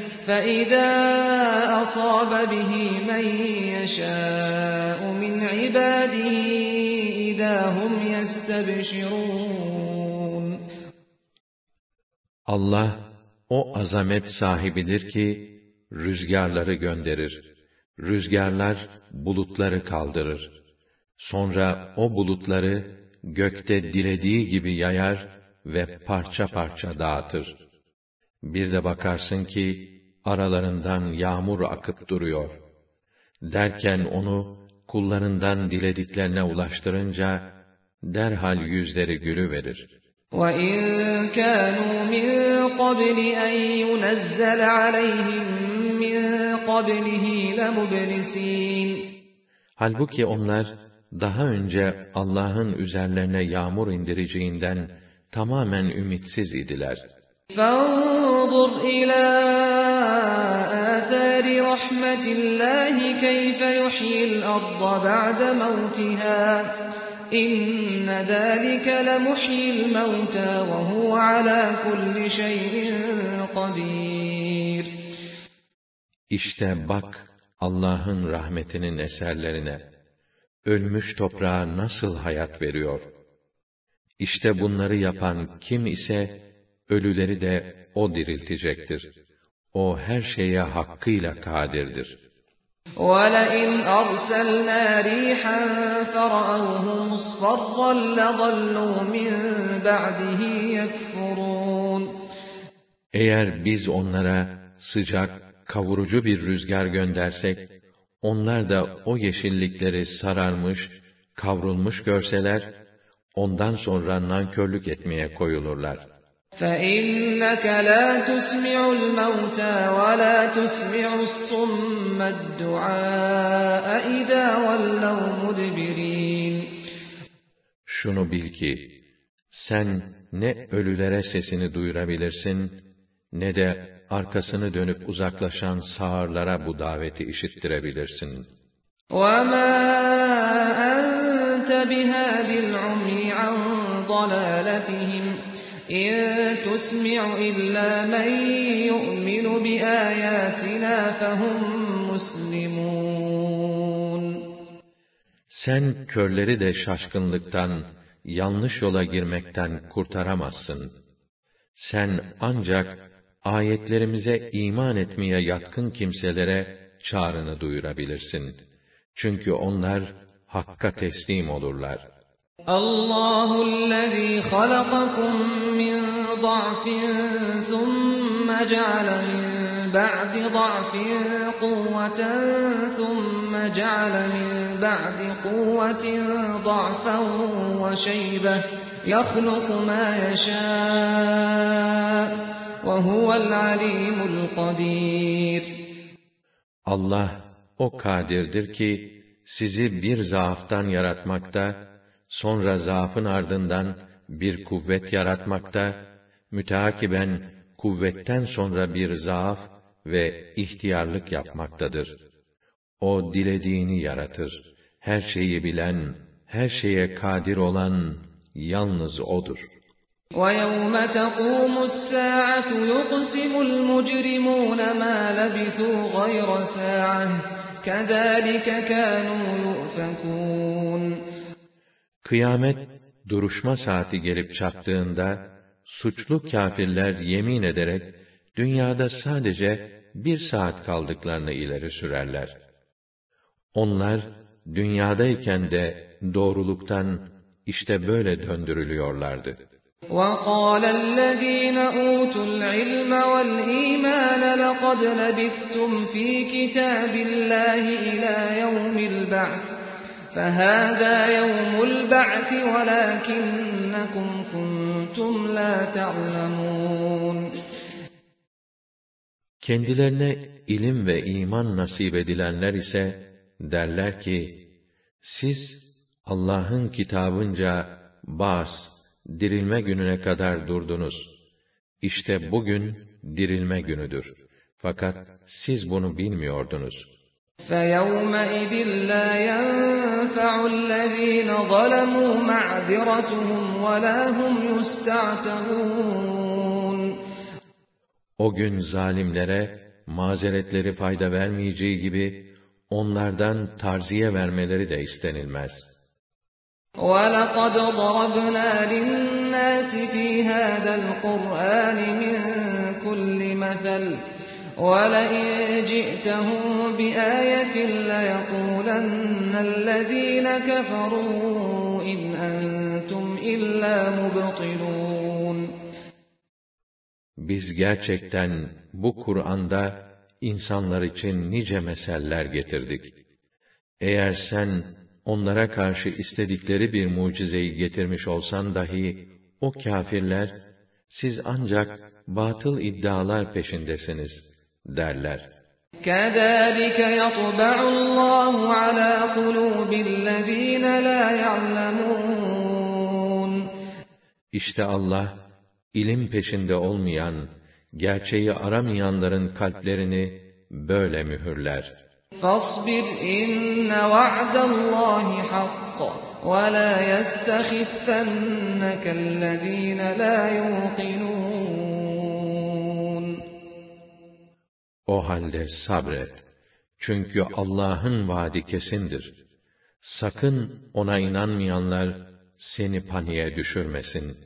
فإذا أصاب به من يشاء من عباده إذا هم يستبشرون Allah, o azamet sahibidir ki, rüzgarları gönderir. Rüzgarlar, bulutları kaldırır. Sonra o bulutları, gökte dilediği gibi yayar ve parça parça dağıtır. Bir de bakarsın ki, aralarından yağmur akıp duruyor. Derken onu kullarından dilediklerine ulaştırınca, derhal yüzleri gülüverir. وَاِنْ كَانُوا مِنْ قَبْلِ اَنْ يُنَزَّلَ عَلَيْهِمْ مِنْ قَبْلِهِ لَمُبْلِسِينَ Halbuki onlar, daha önce Allah'ın üzerlerine yağmur indireceğinden tamamen ümitsiz idiler. فَانظُرْ إِلَى آثَارِ رَحْمَةِ اللّٰهِ كَيْفَ يُحْيِي الْأَرْضَ بَعْدَ مَوْتِهَا إِنَّ ذَٰلِكَ لَمُحْيِي الْمَوْتَى وَهُوَ عَلَى كُلِّ شَيْءٍ قَدِيرٌ İşte bak Allah'ın rahmetinin eserlerine. Ölmüş toprağa nasıl hayat veriyor. İşte bunları yapan kim ise ölüleri de o diriltecektir. O her şeye hakkıyla kadirdir. وَلَئِنْ أَرْسَلْنَا رِيحًا فَرَأَوْهُ مُصْفَرًّا لَظَلُّوا مِنْ بَعْدِهِ يَكْفُرُونَ Eğer biz onlara sıcak, kavurucu bir rüzgar göndersek, onlar da o yeşillikleri sararmış, kavrulmuş görseler, ondan sonra nankörlük etmeye koyulurlar. فَإِنَّكَ لَا تُسْمِعُ الْمَوْتَى وَلَا تُسْمِعُ الصُّمَّ الدُّعَاءَ إِذَا وَلَّوْا مُدْبِرِينَ Şunu bil ki, sen ne ölülere sesini duyurabilirsin, ne de arkasını dönüp uzaklaşan sağırlara bu daveti işittirebilirsin. وَمَا أَنْتَ بِهَادِ الْعُمْيِ عَنْ ضَلَالَتِهِمْ اِنْ تُسْمِعُ إِلَّا مَنْ يُؤْمِنُ بِآيَاتِنَا فَهُمْ مُسْلِمُونَ Sen körleri de şaşkınlıktan, yanlış yola girmekten kurtaramazsın. Sen ancak ayetlerimize iman etmeye yatkın kimselere çağrını duyurabilirsin. Çünkü onlar hakka teslim olurlar. الله الذي خلقكم من ضعف ثم جعل من بعد ضعف قوة ثم جعل من بعد قوة ضعفا وشيبة يخلق ما يشاء وهو العليم القدير. Allah o kadirdir ki sizi bir zaaftan yaratmakta, sonra zaafın ardından bir kuvvet yaratmakta, müteakiben kuvvetten sonra bir zaaf ve ihtiyarlık yapmaktadır. O dilediğini yaratır. Her şeyi bilen, her şeye kadir olan yalnız O'dur. وَيَوْمَ تَقُومُ السَّاعَةُ يُقْسِمُ الْمُجْرِمُونَ مَا لَبِثُوا غَيْرَ سَاعَةٍ كَذَٰلِكَ كَانُوا يُؤْفَكُونَ Kıyamet duruşma saati gelip çattığında suçlu kâfirler yemin ederek dünyada sadece bir saat kaldıklarını ileri sürerler. Onlar dünyadayken de doğruluktan işte böyle döndürülüyorlardı. وَقَالَ الَّذ۪ينَ أُوتُوا الْعِلْمَ وَالْا۪يمَانَ لَقَدْ لَبِثْتُمْ ف۪ي كِتَابِ اللّٰهِ اِلَى يَوْمِ الْبَعْثِ فَهَذَا يَوْمُ الْبَعْثِ وَلَاكِنَّكُمْ كُنْتُمْ لَا تَعْلَمُونَ Kendilerine ilim ve iman nasip edilenler ise derler ki, siz Allah'ın kitabınca bas, dirilme gününe kadar durdunuz. İşte bugün dirilme günüdür. Fakat siz bunu bilmiyordunuz. فَيَوْمَئِذٍ لَا يَنْفَعُ الَّذ۪ينَ ظَلَمُوا مَعْذِرَتُهُمْ وَلَا هُمْ يُسْتَعْتَبُونَ O gün zalimlere mazeretleri fayda vermeyeceği gibi onlardan tarziye vermeleri de istenilmez. وَلَقَدْ ضَرَبْنَا لِلنَّاسِ فِي هَذَا الْقُرْآنِ مِنْ كُلِّ مَثَلٍ وَلَئِنْ جِئْتَهُمْ بِآيَةٍ لَيَقُولَنَّ الَّذ۪ينَ كَفَرُوا اِنْ أَنْتُمْ اِلَّا مُبْطِلُونَ Biz gerçekten bu Kur'an'da insanlar için nice meseller getirdik. Eğer sen onlara karşı istedikleri bir mucizeyi getirmiş olsan dahi, o kâfirler, siz ancak batıl iddialar peşindesiniz, derler. كَذَٰلِكَ يَطْبَعُ اللّٰهُ عَلَى قُلُوبِ الَّذ۪ينَ لَا يَعْلَمُونَ İşte Allah, ilim peşinde olmayan, gerçeği aramayanların kalplerini böyle mühürler. فَاصْبِرْ اِنَّ وَعْدَ اللّٰهِ حَقٌّ وَلَا يَسْتَخِفَّنَّكَ الَّذ۪ينَ لَا يُوقِنُونَ O halde sabret. Çünkü Allah'ın vaadi kesindir. Sakın ona inanmayanlar seni paniğe düşürmesin.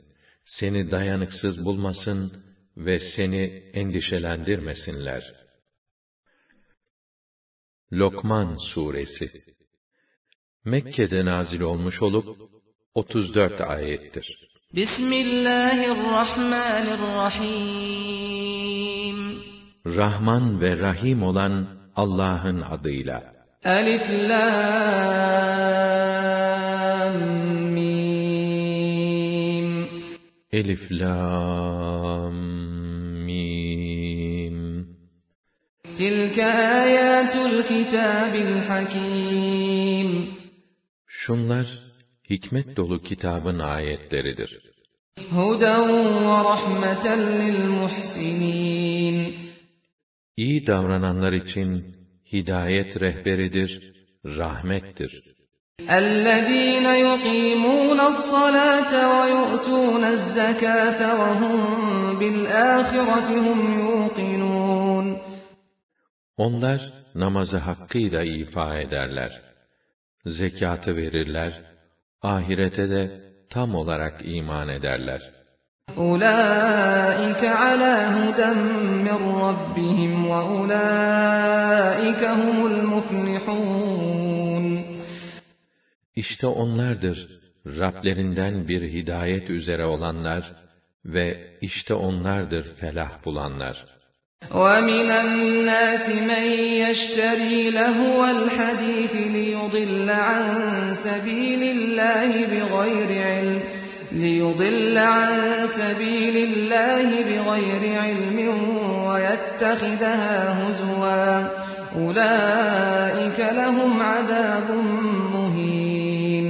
Seni dayanıksız bulmasın ve seni endişelendirmesinler. Lokman Suresi Mekke'de nazil olmuş olup 34 ayettir. Bismillahirrahmanirrahim Rahman ve Rahim olan Allah'ın adıyla. Elif Lam Mim Elif Lam Mim Tilke ayatul kitabil hakim Şunlar hikmet dolu kitabın ayetleridir. Huden ve rahmeten lil muhsinin İyi davrananlar için hidayet rehberidir, rahmettir. اَلَّذ۪ينَ يُقِيمُونَ الصَّلَاةَ وَيُؤْتُونَ الزَّكَاةَ وَهُمْ بِالْآخِرَةِ هُمْ يُوقِنُونَ Onlar namazı hakkıyla ifa ederler. Zekatı verirler, ahirete de tam olarak iman ederler. أُولَٰئِكَ عَلَى هُدًى مِّن رَّبِّهِمْ وَأُولَٰئِكَ هُمُ الْمُفْلِحُونَ İşte onlardır Rablerinden bir hidayet üzere olanlar ve işte onlardır felah bulanlar. وَمِنَ النَّاسِ مَن يَشْتَرِي لَهْوَ الْحَدِيثِ لِيُضِلَّ عَن سَبِيلِ اللَّهِ بِغَيْرِ عِلْمٍ لِيُضِلَّ عَن سَبِيلِ اللَّهِ بِغَيْرِ عِلْمٍ وَيَتَّخِذَهَا هُزُوًا أُولَٰئِكَ لَهُمْ عَذَابٌ مُّهِينٌ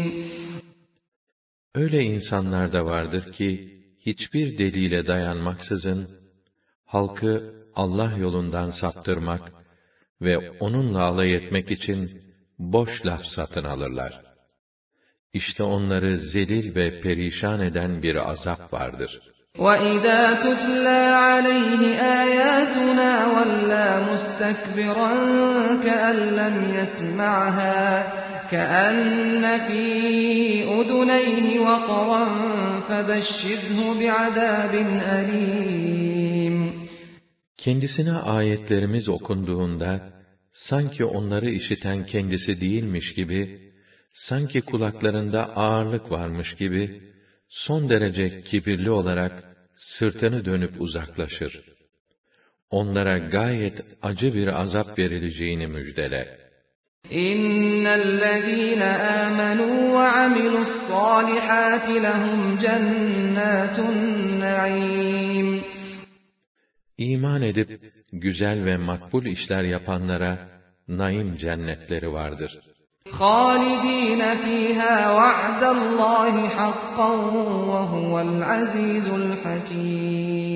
Öyle insanlar da vardır ki, hiçbir delile dayanmaksızın, halkı Allah yolundan saptırmak ve onunla alay etmek için boş laf satın alırlar. İşte onları zelil ve perişan eden bir azap vardır. وَإِذَا تُتْلَى عَلَيْهِ آيَاتُنَا وَلَّى مُسْتَكْبِرًا كَأَن لَّمْ يَسْمَعْهَا كَأَنَّ فِي أُذُنَيْهِ وَقْرًا فَبَشِّرْهُ بِعَذَابٍ أَلِيمٍ Kendisine ayetlerimiz okunduğunda, sanki onları işiten kendisi değilmiş gibi, sanki kulaklarında ağırlık varmış gibi, son derece kibirli olarak sırtını dönüp uzaklaşır. Onlara gayet acı bir azap verileceğini müjdele. İnnellezîne âmenû ve amilu's-sâlihâti lehum cennâtun naîm. İman edip güzel ve makbul işler yapanlara naim cennetleri vardır. خَالِد۪ينَ ف۪يهَا وَعْدَ اللّٰهِ حَقًّا وَهُوَ الْعَز۪يزُ الْحَك۪يمُ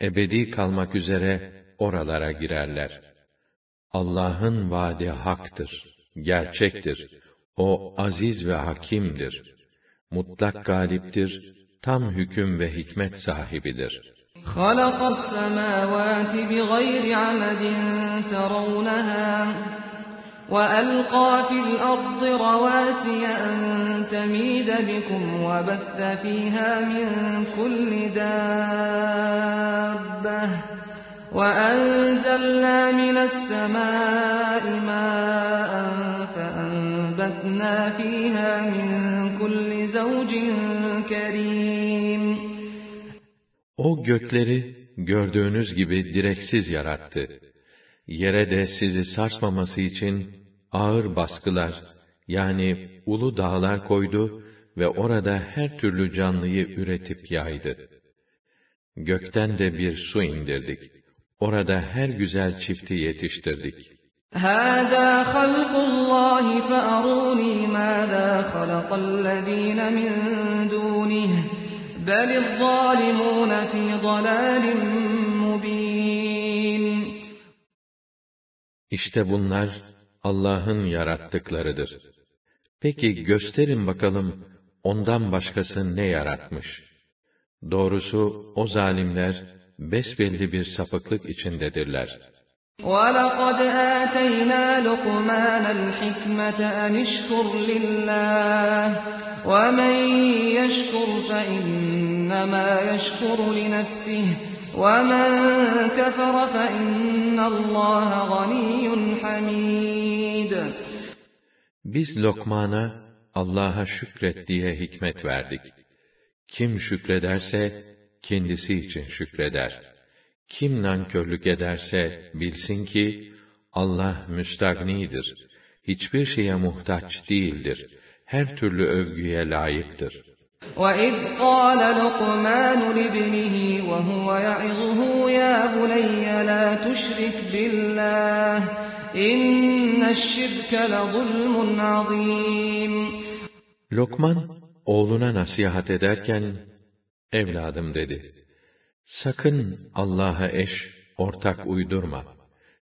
Ebedi kalmak üzere oralara girerler. Allah'ın vaadi haktır, gerçektir. O aziz ve hakimdir. Mutlak galiptir, tam hüküm ve hikmet sahibidir. خلق السماوات بغير عمد ترونها وألقى في الأرض رواسي أن تميد بكم وبث فيها من كل دابة وأنزلنا من السماء ماء فأنبتنا فيها من كل زوج كريم O gökleri gördüğünüz gibi direksiz yarattı. Yere de sizi sarsmaması için ağır baskılar, yani ulu dağlar koydu ve orada her türlü canlıyı üretip yaydı. Gökten de bir su indirdik. Orada her güzel çifti yetiştirdik. هذا خلق الله فأروني ماذا خلق الذين من دونه بل الظالمون في ضلال مبين İşte bunlar Allah'ın yarattıklarıdır. Peki gösterin bakalım ondan başkası ne yaratmış? Doğrusu o zalimler besbelli bir sapıklık içindedirler. وَلَقَدْ آتَيْنَا لُقْمَانَ الْحِكْمَةَ أَنِ اشْكُرْ لِلَّهِ وَمَنْ يَشْكُرْ فَإِنَّمَا يَشْكُرُ لِنَفْسِهِ وَمَنْ كَفَرَ فَإِنَّ اللّٰهَ غَنِيٌّ حَمِيدٌ Biz Lokman'a Allah'a şükret diye hikmet verdik. Kim şükrederse kendisi için şükreder. Kim nankörlük ederse bilsin ki Allah müstagnidir. Hiçbir şeye muhtaç değildir. Her türlü övgüye layıktır. وَإِذْ قَالَ لُقْمَانُ لِابْنِهِ وَهُوَ يَعِظُهُ يَا بُنَيَّ لَا تُشْرِكْ بِاللَّهِ إِنَّ الشِّرْكَ لَظُلْمٌ عَظِيمٌ Lokman, oğluna nasihat ederken, evladım dedi, sakın Allah'a eş, ortak uydurma.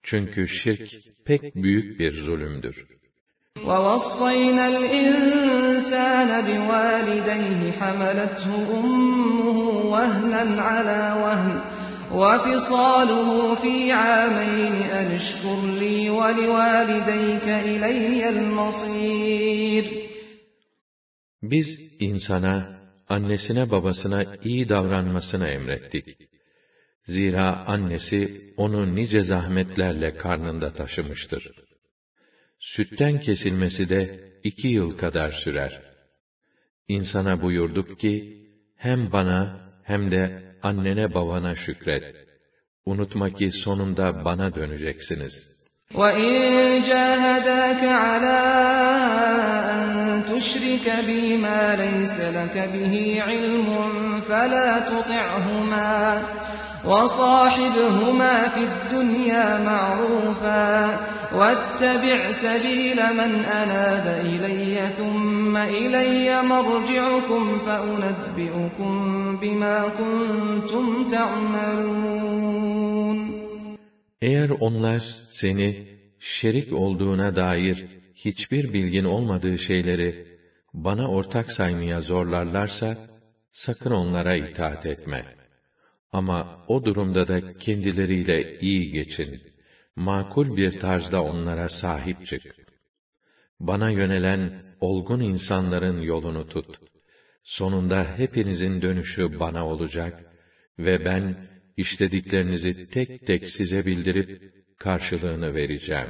Çünkü şirk pek büyük bir zulümdür. وَوَصَّيْنَا الْإِنسَانَ بِوَالِدَيْهِ حَمَلَتْهُ أُمُّهُ وَهْنًا عَلَى وَهْنٍ وَفِصَالُهُ فِي عَامَيْنِ أَنِ اشْكُرْ لِي وَلِوَالِدَيْكَ إِلَيَّ الْمَصِيرُ Biz insana, annesine babasına iyi davranmasını emrettik. Zira annesi onu nice zahmetlerle karnında taşımıştır. Sütten kesilmesi de iki yıl kadar sürer. İnsana buyurduk ki, hem bana hem de annene babana şükret. Unutma ki sonunda bana döneceksiniz. وَإِنْ جَاهَدَاكَ عَلَىٰ أَنْ تُشْرِكَ بِي مَا لَيْسَ لَكَ بِهِ عِلْمٌ فَلَا تُطِعْهُمَا وَصَاحِبْهُمَا فِي الدُّنْيَا مَعْرُوفًا وَاتَّبِعْ سَبِيلَ مَنْ أَنَابَ إِلَيَّ ثُمَّ إِلَيَّ مَرْجِعُكُمْ فَأُنَبِّئُكُم بِمَا كُنتُمْ تَعْمَلُونَ Eğer onlar seni şerik olduğuna dair hiçbir bilgin olmadığı şeyleri bana ortak saymaya zorlarlarsa sakın onlara itaat etme. Ama o durumda da kendileriyle iyi geçin. Makul bir tarzda onlara sahip çık. Bana yönelen olgun insanların yolunu tut. Sonunda hepinizin dönüşü bana olacak ve ben işlediklerinizi tek tek size bildirip karşılığını vereceğim.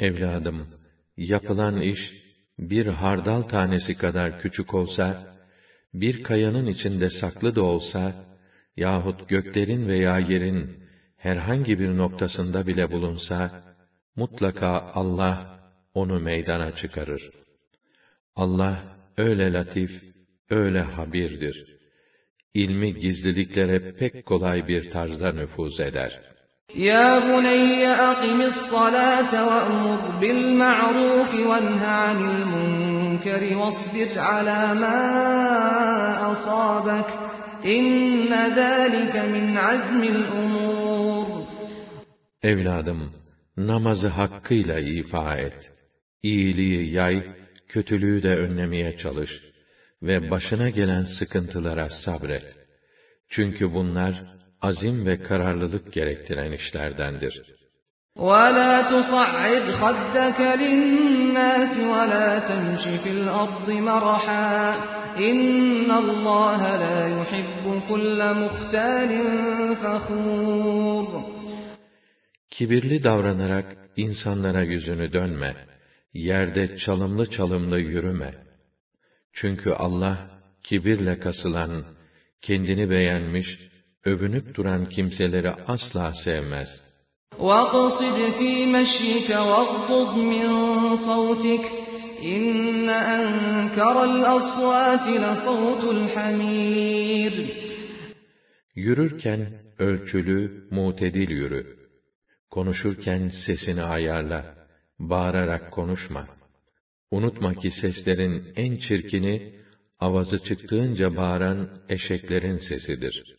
Evladım, yapılan iş bir hardal tanesi kadar küçük olsa, bir kayanın içinde saklı da olsa, yahut göklerin veya yerin herhangi bir noktasında bile bulunsa, mutlaka Allah onu meydana çıkarır. Allah öyle latif, öyle habirdir. İlmi gizliliklere pek kolay bir tarzda nüfuz eder.'' يا بني أقم الصلاة وأمر بالمعروف وانه عن المنكر واصبر على ما أصابك إن ذلك من عزم الأمور Evladım, namazı hakkıyla ifa et. İyiliği yay, kötülüğü de önlemeye çalış ve başına gelen sıkıntılara sabret. Çünkü bunlar azim ve kararlılık gerektiren işlerdendir. وَلَا تُصَعِّرْ خَدَّكَ لِلنَّاسِ وَلَا تَمْشِ فِي الْأَرْضِ مَرَحًا إِنَّ اللَّهَ لَا يُحِبُّ كُلَّ مُخْتَالٍ فَخُورٍ Kibirli davranarak insanlara yüzünü dönme. Yerde çalımlı çalımlı yürüme. Çünkü Allah kibirle kasılan, kendini beğenmiş, övünüp duran kimseleri asla sevmez.'' وَاقْصِدْ فِي مَشْيِكَ وَاغْضُضْ مِنْ صَوْتِكَ إِنَّ أَنْكَرَ الْأَصْوَاتِ لَصَوْتُ الْحَمِيرِ Yürürken ölçülü, mutedil yürü. Konuşurken sesini ayarla. Bağırarak konuşma. Unutma ki seslerin en çirkini, avazı çıktığınca bağıran eşeklerin sesidir.''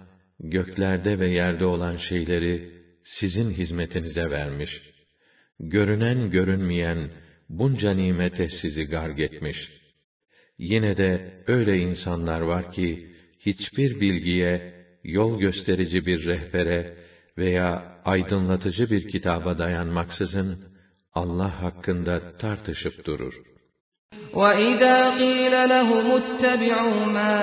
göklerde ve yerde olan şeyleri sizin hizmetinize vermiş. Görünen görünmeyen bunca nimete sizi garg etmiş. Yine de öyle insanlar var ki, hiçbir bilgiye, yol gösterici bir rehbere veya aydınlatıcı bir kitaba dayanmaksızın, Allah hakkında tartışıp durur. وَإِذَا قِيلَ لَهُمُ اتَّبِعُوا مَا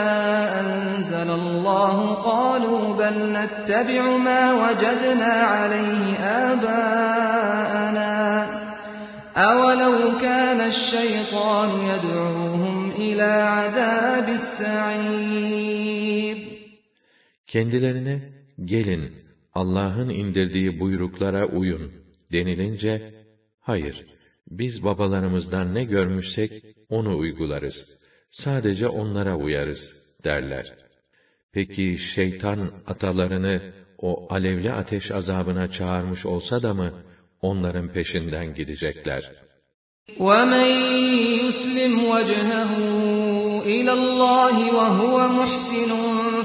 أَنزَلَ اللَّهُ قَالُوا بَلْ نَتَّبِعُ مَا وَجَدْنَا عَلَيْهِ آبَاءَنَا أَوَلَوْ كَانَ الشَّيْطَانُ يَدْعُوهُمْ إِلَى عَذَابِ السَّعِيرِ Kendilerine gelin Allah'ın indirdiği buyruklara uyun denilince hayır biz babalarımızdan ne görmüşsek onu uygularız. Sadece onlara uyarız derler. Peki şeytan atalarını o alevli ateş azabına çağırmış olsa da mı onların peşinden gidecekler? وَمَنْ يُسْلِمْ وَجْهَهُ إِلَى اللّٰهِ وَهُوَ مُحْسِنٌ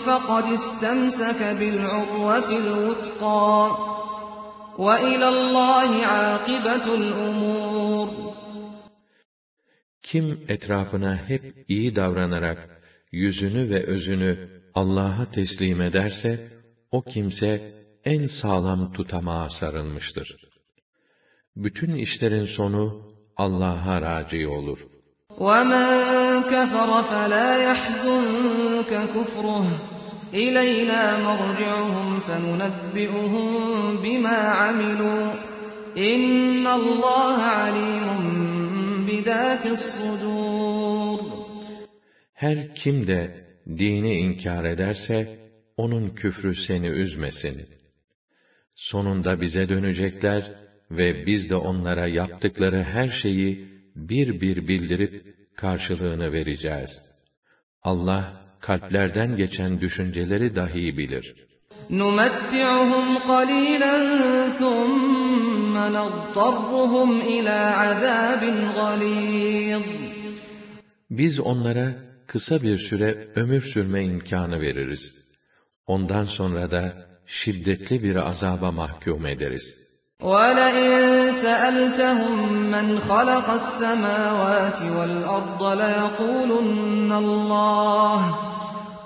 فَقَدْ اسْتَمْسَكَ بِالْعُرْوَةِ الْوُثْقَى وَإِلَى اللّٰهِ عَاقِبَةُ الْأُمُورِ Kim etrafına hep iyi davranarak yüzünü ve özünü Allah'a teslim ederse, o kimse en sağlam tutamağa sarılmıştır. Bütün işlerin sonu Allah'a raci olur. وَمَنْ كَفَرَ فَلَا يَحْزُنْكَ كُفْرُهُ إِلَيْنَا مَرْجِعُهُمْ فَنُنَبِّئُهُم بِمَا عَمِلُوا إِنَّ اللَّهَ عَلِيمٌ بِذَاتِ الصُّدُورِ Her kim de dini inkar ederse, onun küfrü seni üzmesin. Sonunda bize dönecekler ve biz de onlara yaptıkları her şeyi bir bir bildirip karşılığını vereceğiz. Allah kalplerden geçen düşünceleri dahi bilir. نُمَتِّعُهُمْ قَلِيلًا ثُمَّ نَضْطَرُّهُمْ إِلَى عَذَابٍ غَلِيظٍ Biz onlara kısa bir süre ömür sürme imkanı veririz. Ondan sonra da şiddetli bir azaba mahkum ederiz. وَلَئِن سَأَلْتَهُم مَّنْ خَلَقَ السَّمَاوَاتِ وَالْأَرْضَ لَيَقُولُنَّ اللَّهُ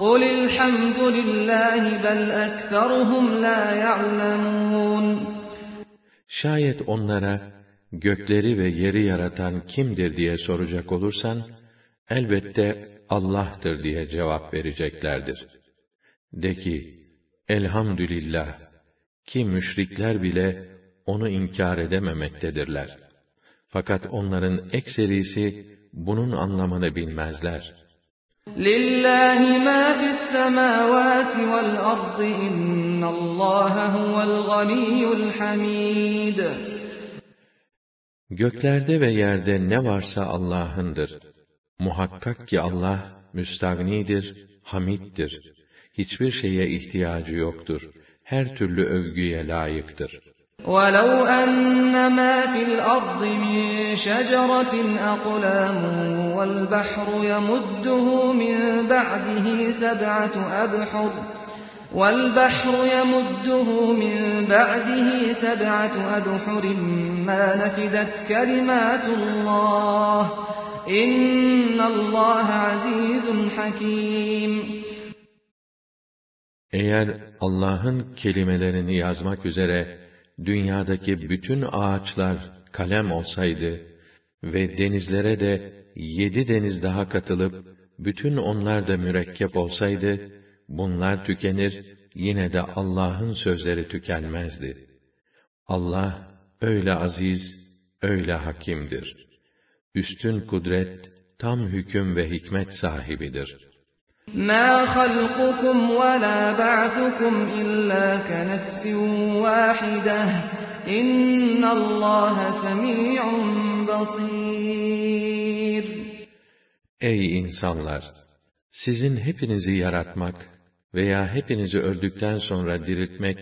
قُلِ الْحَمْدُ لِلَّهِ بَلْ أَكْثَرُهُمْ لَا يَعْلَمُونَ Şayet onlara gökleri ve yeri yaratan kimdir diye soracak olursan, elbette Allah'tır diye cevap vereceklerdir. De ki, elhamdülillah, ki müşrikler bile onu inkar edememektedirler. Fakat onların ekserisi bunun anlamını bilmezler. Lillahi ma fis semavati vel ardı innallaha huvel ganiyyul hamid. Göklerde ve yerde ne varsa Allah'ındır. Muhakkak ki Allah müstagnidir, hamiddir. Hiçbir şeye ihtiyacı yoktur. Her türlü övgüye layıktır. وَلَوْ أَنَّ مَا فِي الْأَرْضِ مِنْ شَجَرَةٍ أَقْلَامٌ وَالْبَحْرُ يَمُدُّهُ مِنْ بَعْدِهِ سَبْعَةُ أَبْحُرٍ وَالْبَحْرُ يَمُدُّهُ مِنْ بَعْدِهِ سَبْعَةُ أَبْحُرٍ مَا نَفِدَتْ كَلِمَاتُ اللّٰهِ إِنَّ اللّٰهَ عَز۪يزٌ حَك۪يمٌ Eğer Allah'ın kelimelerini yazmak üzere dünyadaki bütün ağaçlar kalem olsaydı ve denizlere de yedi deniz daha katılıp bütün onlar da mürekkep olsaydı, bunlar tükenir, yine de Allah'ın sözleri tükenmezdi. Allah öyle aziz, öyle hakimdir. Üstün kudret, tam hüküm ve hikmet sahibidir. مَا خَلْقُكُمْ وَلَا بَعْثُكُمْ إِلَّا كَنَفْسٍ وَاحِدَةٍ اِنَّ اللّٰهَ سَمِيعٌ بَصِيرٌ Ey insanlar! Sizin hepinizi yaratmak veya hepinizi öldükten sonra diriltmek,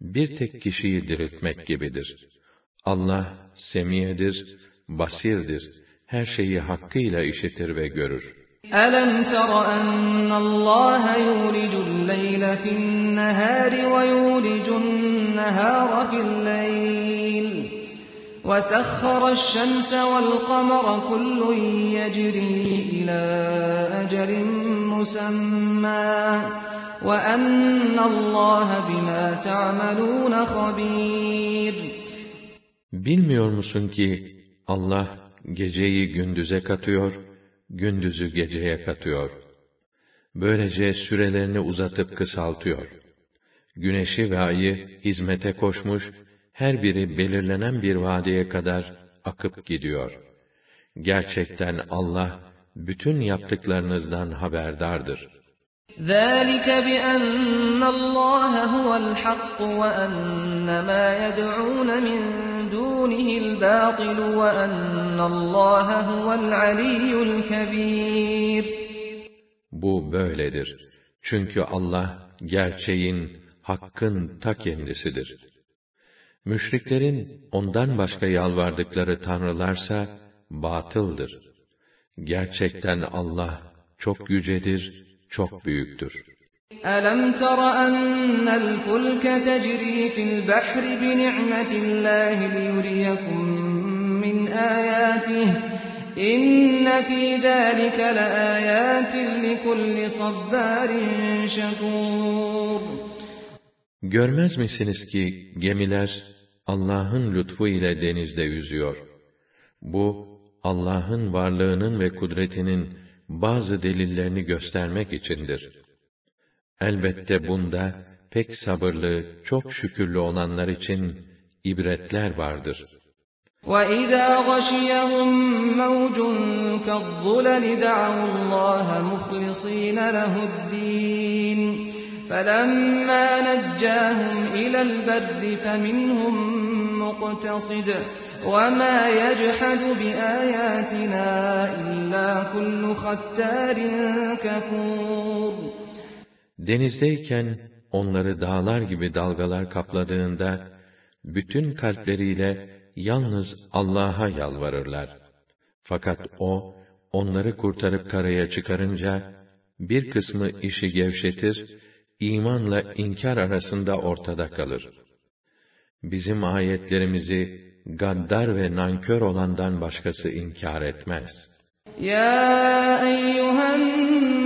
bir tek kişiyi diriltmek gibidir. Allah, semiyedir, basirdir, her şeyi hakkıyla işitir ve görür. أَلَمْ تَرَ أَنَّ اللّٰهَ يُولِجُ اللَّيْلَ فِي النَّهَارِ وَيُولِجُ النَّهَارَ فِي اللَّيْلِ وَسَخَّرَ الشَّمْسَ وَالْقَمَرَ كُلٌّ يَجْرِي إِلَى أَجَلٍ مُّسَمًّى وَأَنَّ اللّٰهَ بِمَا تَعْمَلُونَ خَبِيرٌ Bilmiyor musun ki Allah geceyi gündüze katıyor, gündüzü geceye katıyor. Böylece sürelerini uzatıp kısaltıyor. Güneşi ve ayı hizmete koşmuş, her biri belirlenen bir vadeye kadar akıp gidiyor. Gerçekten Allah, bütün yaptıklarınızdan haberdardır. ذَٰلِكَ بِأَنَّ اللّٰهَ هُوَ الْحَقُّ وَأَنَّ مَا يَدْعُونَ مِن دُونِهِ الْبَاطِلُ وَأَنَّ اللّٰهَ هُوَ الْعَلِيُّ الْكَبِيرُ Bu böyledir. Çünkü Allah, gerçeğin, hakkın ta kendisidir. Müşriklerin ondan başka yalvardıkları tanrılarsa batıldır. Gerçekten Allah çok yücedir, çok büyüktür. أَلَمْ تَرَ أَنَّ الْفُلْكَ تَجْرِي فِي الْبَحْرِ بِنِعْمَةِ اللّٰهِ لِيُرِيَكُم مِّنْ آيَاتِهِ إِنَّ فِي ذَٰلِكَ لَآيَاتٍ لِكُلِّ صَبَّارٍ شَكُورٍ Görmez misiniz ki gemiler Allah'ın lütfu ile denizde yüzüyor. Bu Allah'ın varlığının ve kudretinin bazı delillerini göstermek içindir. Elbette bunda pek sabırlı, çok şükürlü olanlar için ibretler vardır. وَإِذَا غَشِيَهُم مَّوْجٌ كَالظُّلَلِ دَعَوُا اللَّهَ مُخْلِصِينَ لَهُ الدِّينَ فَلَمَّا نَجَّاهُمْ إِلَى الْبَرِّ فَمِنْهُم مُّقْتَصِدٌ وَمَا يَجْحَدُ بِآيَاتِنَا إِلَّا كُلُّ خَتَّارٍ كَفُورٍ Denizdeyken onları dağlar gibi dalgalar kapladığında bütün kalpleriyle yalnız Allah'a yalvarırlar. Fakat o onları kurtarıp karaya çıkarınca bir kısmı işi gevşetir, imanla inkar arasında ortada kalır. Bizim ayetlerimizi gaddar ve nankör olandan başkası inkar etmez. Ya eyyühen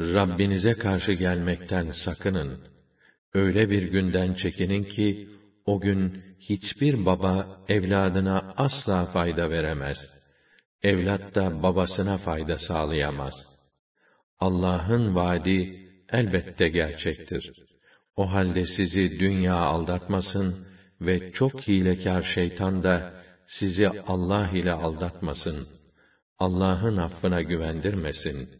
Rabbinize karşı gelmekten sakının. Öyle bir günden çekinin ki, o gün hiçbir baba evladına asla fayda veremez. Evlat da babasına fayda sağlayamaz. Allah'ın vaadi elbette gerçektir. O halde sizi dünya aldatmasın ve çok hilekâr şeytan da sizi Allah ile aldatmasın. Allah'ın affına güvendirmesin.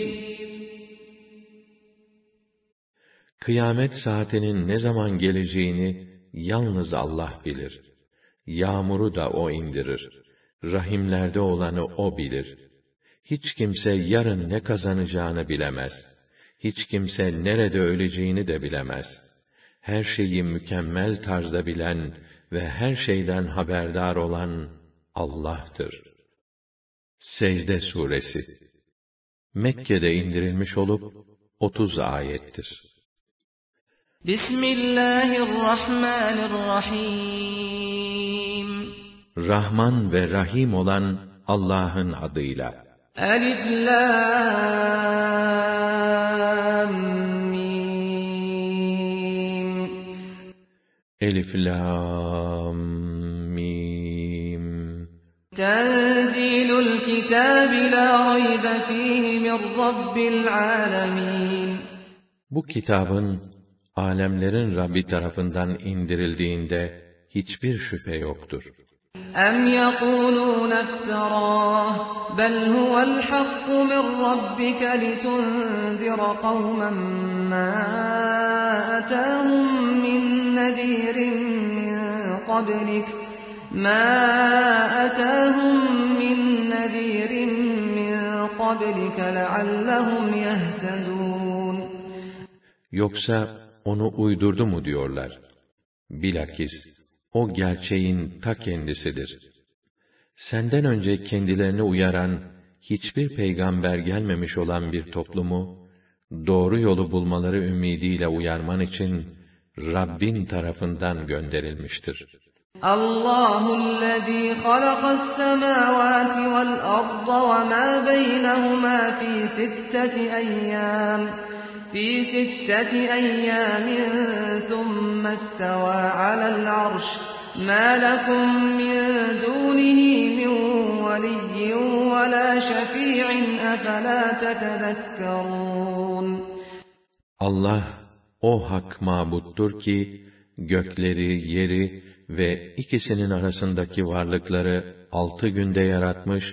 Kıyamet saatinin ne zaman geleceğini yalnız Allah bilir. Yağmuru da O indirir. Rahimlerde olanı O bilir. Hiç kimse yarın ne kazanacağını bilemez. Hiç kimse nerede öleceğini de bilemez. Her şeyi mükemmel tarzda bilen ve her şeyden haberdar olan Allah'tır. Secde Suresi Mekke'de indirilmiş olup 30 ayettir. Bismillahirrahmanirrahim. Rahman ve Rahim olan Allah'ın adıyla. Elif Lam Mim. Elif Lam Mim. Tenzilul kitabi la raybe fihi min Rabbil alemin Bu kitabın alemlerin Rabbi tarafından indirildiğinde hiçbir şüphe yoktur. أَمْ يَقُولُونَ افْتَرَاهُ بَلْ هُوَ الْحَقُّ مِنْ رَبِّكَ لِتُنْذِرَ قَوْمًا مَا أَتَاهُمْ مِنْ نَذِيرٍ مِنْ قَبْلِكَ مَا أَتَاهُمْ مِنْ نَذِيرٍ مِنْ قَبْلِكَ لَعَلَّهُمْ يَهْتَدُونَ Yoksa onu uydurdu mu diyorlar. Bilakis o gerçeğin ta kendisidir. Senden önce kendilerini uyaran hiçbir peygamber gelmemiş olan bir toplumu doğru yolu bulmaları ümidiyle uyarman için Rabbin tarafından gönderilmiştir. Allahu'llezî halaqas-semâvâti vel-arda ve mâ beynehumâ fî sitteti eyyâm في ستة أيام ثم استوى على العرش ما لكم من دونه من ولي ولا شفيع أفلا تتذكرون Allah o hak mabuttur ki gökleri, yeri ve ikisinin arasındaki varlıkları altı günde yaratmış,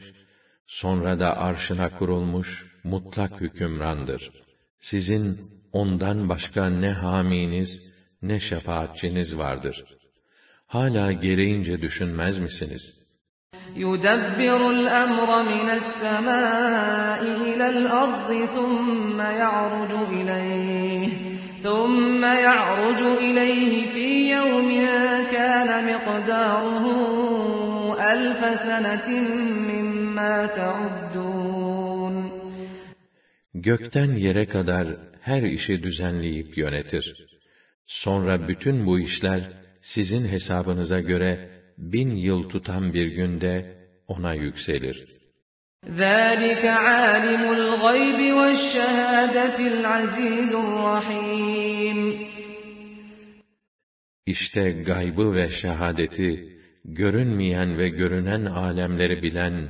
sonra da arşına kurulmuş mutlak hükümrandır. Sizin ondan başka ne haminiz, ne şefaatçiniz vardır. Hala gereğince düşünmez misiniz? يُدَبِّرُ الْأَمْرَ مِنَ السَّمَاءِ إِلَى الْأَرْضِ ثُمَّ يَعْرُجُ إِلَيْهِ ثُمَّ يَعْرُجُ إِلَيْهِ فِي يَوْمٍ كَانَ مِقْدَارُهُ أَلْفَ سَنَةٍ مِّمَّا تَعُدُّونَ Gökten yere kadar her işi düzenleyip yönetir. Sonra bütün bu işler sizin hesabınıza göre bin yıl tutan bir günde ona yükselir. ذَٰلِكَ عَالِمُ الْغَيْبِ وَالشَّهَادَةِ الْعَزِيزُ الرَّحِيمُ İşte gaybı ve şehadeti, görünmeyen ve görünen alemleri bilen,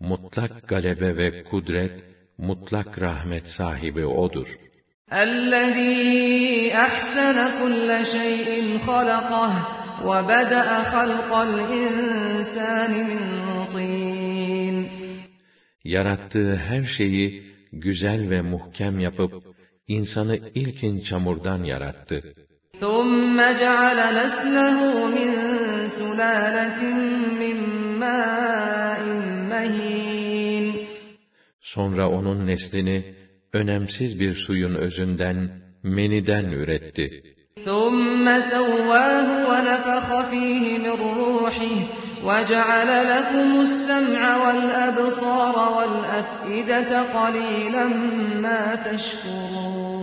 mutlak galebe ve kudret, mutlak rahmet sahibi O'dur. الَّذ۪ي أَحْسَنَ كُلَّ شَيْءٍ خَلَقَهُ وَبَدَأَ خَلْقَ الْاِنْسَانِ مِنْ طِينٍ Yarattığı her şeyi güzel ve muhkem yapıp, insanı ilkin çamurdan yarattı. ثُمَّ جَعَلَ نَسْلَهُ مِنْ سُلَالَةٍ مِّنْ مَاءٍ مَهِينٍ Sonra onun neslini önemsiz bir suyun özünden, meniden üretti. ثُمَّ سَوَّاهُ وَنَفَخَ ف۪يهِ مِنْ رُوحِهِ وَجَعَلَ لَكُمُ السَّمْعَ وَالْأَبْصَارَ وَالْأَفْئِدَةَ قَلِيلًا مَا تَشْكُرُونَ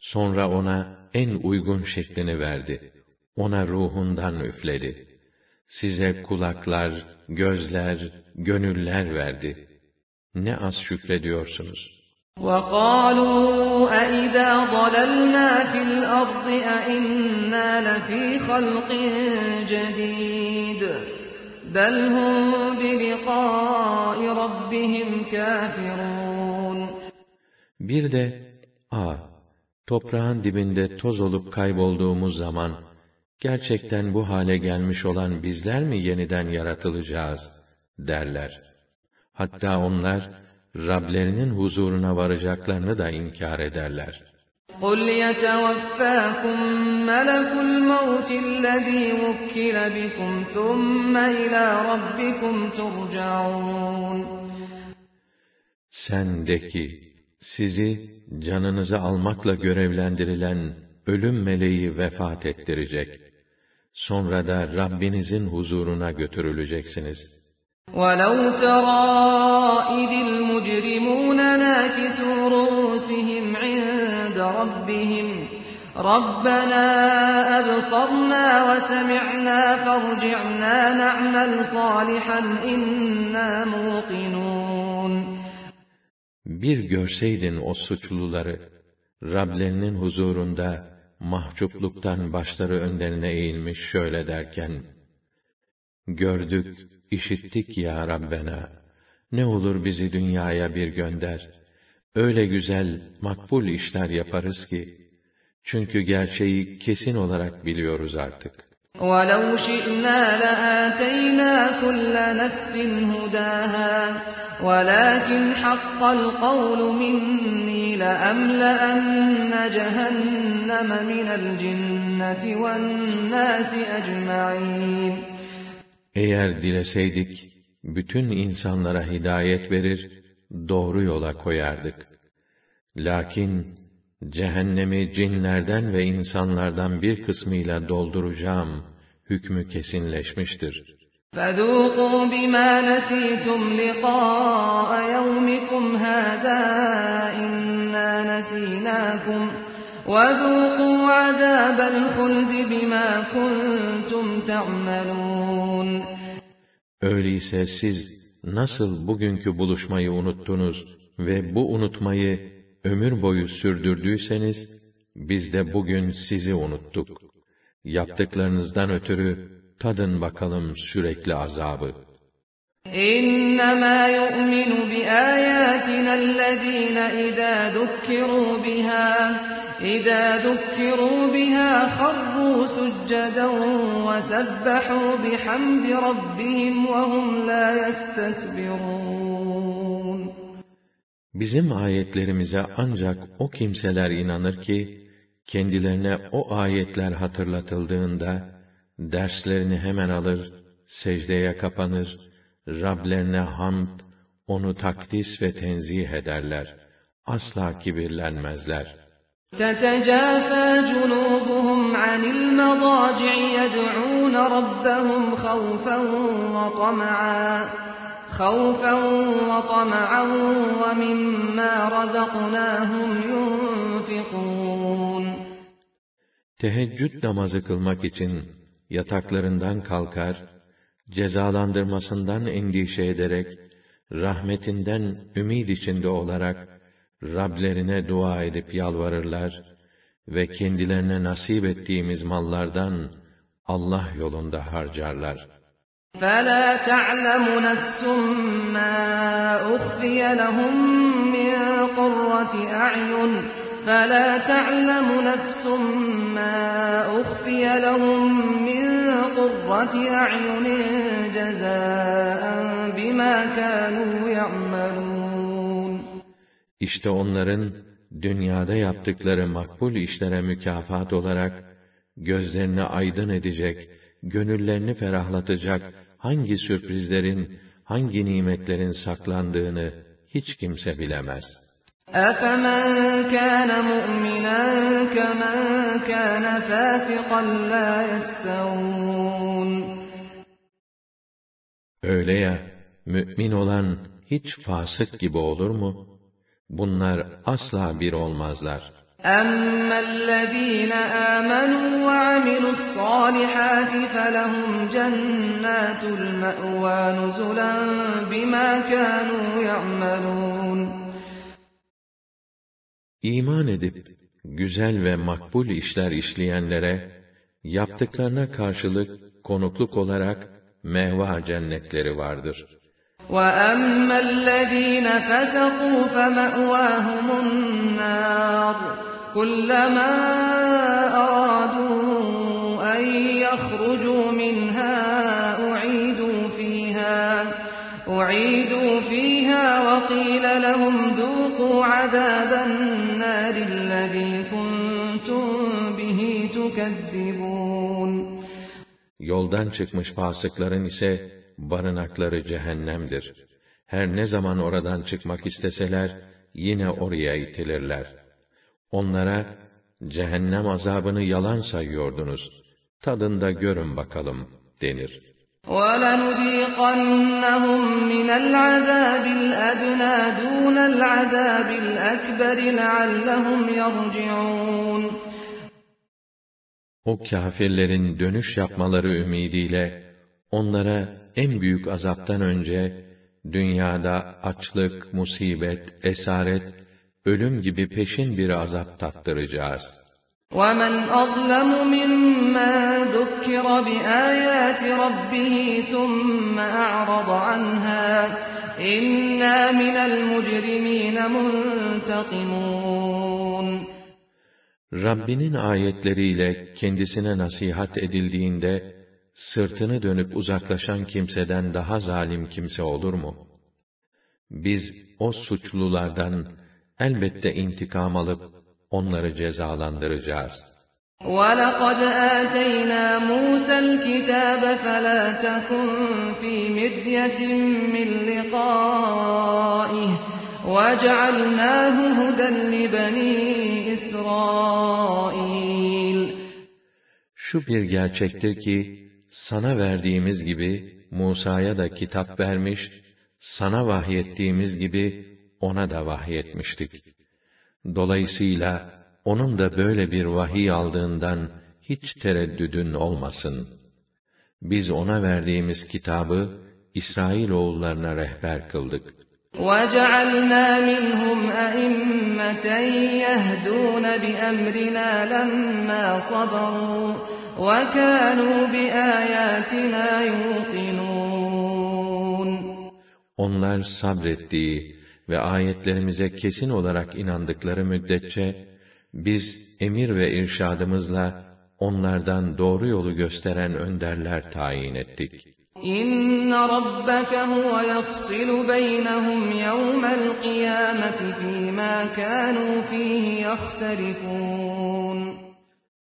Sonra ona en uygun şeklini verdi. ona ruhundan üfledi. Size kulaklar, gözler, gönüller verdi. Ne az şükrediyorsunuz. وَقَالُوا أَإِذَا ضَلَلْنَا فِي الْأَرْضِ أَإِنَّا لَفِي خَلْقٍ جَدِيدٍ بَلْ هُمْ بِلِقَاءِ رَبِّهِمْ كَافِرُونَ Bir de, a, toprağın dibinde toz olup kaybolduğumuz zaman, gerçekten bu hale gelmiş olan bizler mi yeniden yaratılacağız, derler. Hatta onlar, Rablerinin huzuruna varacaklarını da inkar ederler. قُلْ يَتَوَفَّاكُمْ مَلَكُ الْمَوْتِ الَّذ۪ي وُكِّلَ بِكُمْ ثُمَّ إِلَى رَبِّكُمْ تُرْجَعُونَ Sen de ki, sizi canınızı almakla görevlendirilen ölüm meleği vefat ettirecek. Sonra da Rabbinizin huzuruna götürüleceksiniz.'' وَلَوْ تَرَىٰ إِذِ الْمُجْرِمُونَ نَاكِسُو رُءُوسِهِمْ عِندَ رَبِّهِمْ رَبَّنَا أَبْصَرْنَا وَسَمِعْنَا فَارْجِعْنَا نَعْمَلْ صَالِحًا إِنَّا مُوقِنُونَ Bir görseydin o suçluları, Rablerinin huzurunda mahcupluktan başları önlerine eğilmiş şöyle derken, Gördük, işittik ya Rabbena. Ne olur bizi dünyaya bir gönder. Öyle güzel, makbul işler yaparız ki, çünkü gerçeği kesin olarak biliyoruz artık. وَلَوْ شِئْنَا لَآتَيْنَا كُلَّ نَفْسٍ هُدَاهَا وَلَكِنْ حَقَّ الْقَوْلُ مِنِّي لَأَمْلَأَنَّ جَهَنَّمَ مِنَ الْجِنَّةِ وَالنَّاسِ أَجْمَعِينَ eğer dileseydik, bütün insanlara hidayet verir, doğru yola koyardık. Lakin, cehennemi cinlerden ve insanlardan bir kısmıyla dolduracağım, hükmü kesinleşmiştir. فَذُوقُوا بِمَا نَسِيتُمْ لِقَاءَ يَوْمِكُمْ هَذَا إِنَّا نَسِينَاكُمْ وَذُوقُوا عَذَابَ الْخُلْدِ بِمَا كُنْتُمْ تَعْمَلُونَ Öyleyse siz nasıl bugünkü buluşmayı unuttunuz ve bu unutmayı ömür boyu sürdürdüyseniz, biz de bugün sizi unuttuk. Yaptıklarınızdan ötürü tadın bakalım sürekli azabı. إنما يؤمن بآياتنا الذين إذا ذكروا بها إذا ذكروا بها خروا سجدا وسبحوا بحمد ربهم وهم لا يستكبرون Bizim ayetlerimize ancak o kimseler inanır ki, kendilerine o ayetler hatırlatıldığında, derslerini hemen alır, secdeye kapanır, Rablerine hamd, onu takdis ve tenzih ederler. Asla kibirlenmezler. تتجافى جنوبهم عن المضاجع يدعون ربهم خوفا وطمعا خوفا وطمعا ومما رزقناهم ينفقون. Teheccüd namazı kılmak için yataklarından kalkar, cezalandırmasından endişe ederek, rahmetinden ümid içinde olarak Rablerine dua edip yalvarırlar ve kendilerine nasip ettiğimiz mallardan Allah yolunda harcarlar. فَلَا تَعْلَمُ نَفْسٌ مَا أُخْفِيَ لَهُم مِّن قُرَّةِ أَعْيُنٍ فَلَا تَعْلَمُ نَفْسٌ مَا أُخْفِيَ لَهُم مِّن قُرَّةِ أَعْيُنٍ جَزَاءً بِمَا كَانُوا يَعْمَلُونَ İşte onların dünyada yaptıkları makbul işlere mükafat olarak gözlerini aydın edecek, gönüllerini ferahlatacak hangi sürprizlerin, hangi nimetlerin saklandığını hiç kimse bilemez.'' أَفَمَنْ كَانَ مُؤْمِنًا كَمَنْ كَانَ فَاسِقًا لَا يَسْتَوُونَ Öyle ya, mümin olan hiç fasık gibi olur mu? Bunlar asla bir olmazlar. أما الذين آمنوا وعملوا الصالحات فلهم جنات المأوى نزلا بما كانوا يعملون İman edip güzel ve makbul işler işleyenlere yaptıklarına karşılık konukluk olarak mehva cennetleri vardır. وَأَمَّا الَّذ۪ينَ فَسَقُوا فَمَأْوَاهُمُ النَّارُ كُلَّمَا أَرَادُوا أَنْ يَخْرُجُوا مِنْهَا أُعِيدُوا فِيهَا أُعِيدُوا فِيهَا وَقِيلَ لَهُمْ ذُوقُوا عَذَابَ النَّارِ الَّذ۪ي كُنْتُمْ بِهِ تُكَذِّبُونَ. Yoldan çıkmış fasıkların ise barınakları cehennemdir. Her ne zaman oradan çıkmak isteseler, yine oraya itilirler. Onlara, cehennem azabını yalan sayıyordunuz, tadında görün bakalım, denir. وَلَنُذِيقَنَّهُمْ مِنَ الْعَذَابِ الْأَدْنَى دُونَ الْعَذَابِ الْأَكْبَرِ لَعَلَّهُمْ يَرْجِعُونَ O kâfirlerin dönüş yapmaları ümidiyle, onlara en büyük azaptan önce, dünyada açlık, musibet, esaret, ölüm gibi peşin bir azap tattıracağız. وَمَنْ أَظْلَمُ مِمَّنْ ذُكِّرَ بِآيَاتِ رَبِّهِ ثُمَّ أَعْرَضَ عَنْهَا إِنَّا مِنَ الْمُجْرِمِينَ مُنْتَقِمُونَ Rabbinin ayetleriyle kendisine nasihat edildiğinde, sırtını dönüp uzaklaşan kimseden daha zalim kimse olur mu? Biz o suçlulardan elbette intikam alıp onları cezalandıracağız. وَلَقَدْ آتَيْنَا مُوسَى الْكِتَابَ فَلَا تَكُنْ فِي مِرْيَةٍ مِّن لِقَائِهِ وَجَعَلْنَاهُ هُدًى لِبَنِي إِسْرَائِيلَ Şu bir gerçektir ki, sana verdiğimiz gibi Musa'ya da kitap vermiş, sana vahyettiğimiz gibi ona da vahyetmiştik. Dolayısıyla onun da böyle bir vahiy aldığından hiç tereddüdün olmasın. Biz ona verdiğimiz kitabı İsrail oğullarına rehber kıldık. وَجَعَلْنَا مِنْهُمْ أَئِمَّةً يَهْدُونَ بِأَمْرِنَا لَمَّا صَبَرُوا وَكَانُوا بِآيَاتِنَا يُوقِنُونَ Onlar sabrettiği ve ayetlerimize kesin olarak inandıkları müddetçe, biz emir ve irşadımızla onlardan doğru yolu gösteren önderler tayin ettik. إِنَّ رَبَّكَ هُوَ يَفْصِلُ بَيْنَهُمْ يَوْمَ الْقِيَامَةِ فِي مَا كَانُوا فِيهِ يَخْتَلِفُونَ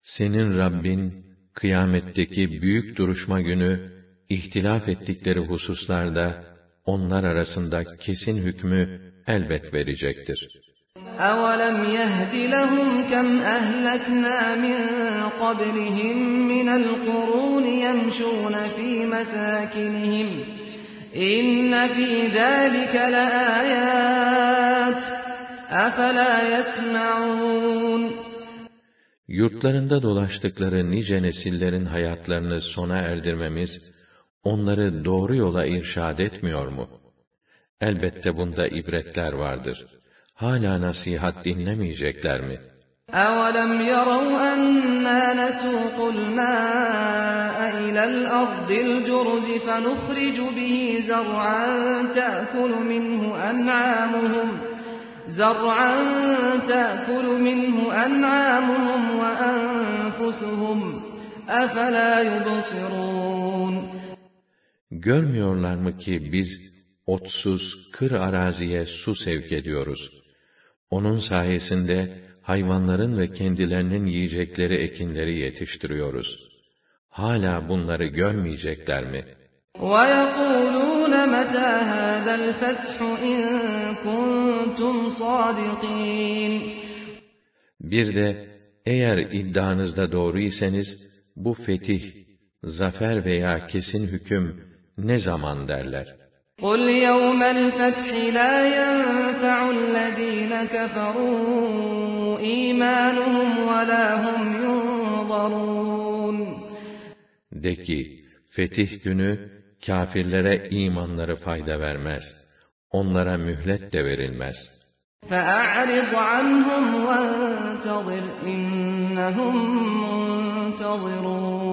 Senin Rabbin, kıyametteki büyük duruşma günü, ihtilaf ettikleri hususlarda, onlar arasında kesin hükmü elbet verecektir. أَوَلَمْ يَهْدِ لَهُمْ كَمْ أَهْلَكْنَا مِنْ قَبْلِهِمْ مِنَ الْقُرُونِ يَمْشُونَ فِي مَسَاكِنِهِمْ إِنَّ فِي ذَلِكَ لَآيَاتٍ أَفَلَا يَسْمَعُونَ Yurtlarında dolaştıkları nice nesillerin hayatlarını sona erdirmemiz, onları doğru yola irşad etmiyor mu? Elbette bunda ibretler vardır. Hala nasihat dinlemeyecekler mi? أَوَلَمْ يَرَوْا أَنَّا نَسُوقُ الْمَاءَ إِلَى الْأَرْضِ الْجُرُزِ فَنُخْرِجُ بِهِ زَرْعًا تَأْكُلُ مِنْهُ أَنْعَامُهُمْ زَرْعًا تَأْكُلُ مِنْهُ أَنْعَامُهُمْ وَأَنْفُسُهُمْ أَفَلَا يُبْصِرُونَ Görmüyorlar mı ki biz otsuz, kır araziye su sevk ediyoruz. Onun sayesinde hayvanların ve kendilerinin yiyecekleri ekinleri yetiştiriyoruz. Hala bunları görmeyecekler mi? وَيَقُولُونَ مَتَى هَذَا الْفَتْحُ إِن كُنتُمْ صَادِقِينَ Bir de eğer iddianızda doğru iseniz bu fetih, zafer veya kesin hüküm ne zaman derler? قُلْ يَوْمَ الْفَتْحِ لَا يَنفَعُ الَّذ۪ينَ كَفَرُوا إيمانهم ولا هم ينظرون De ki, fetih günü, kâfirlere imanları fayda vermez. Onlara mühlet de verilmez. فأعرض عنهم وانتظر إنهم منتظرون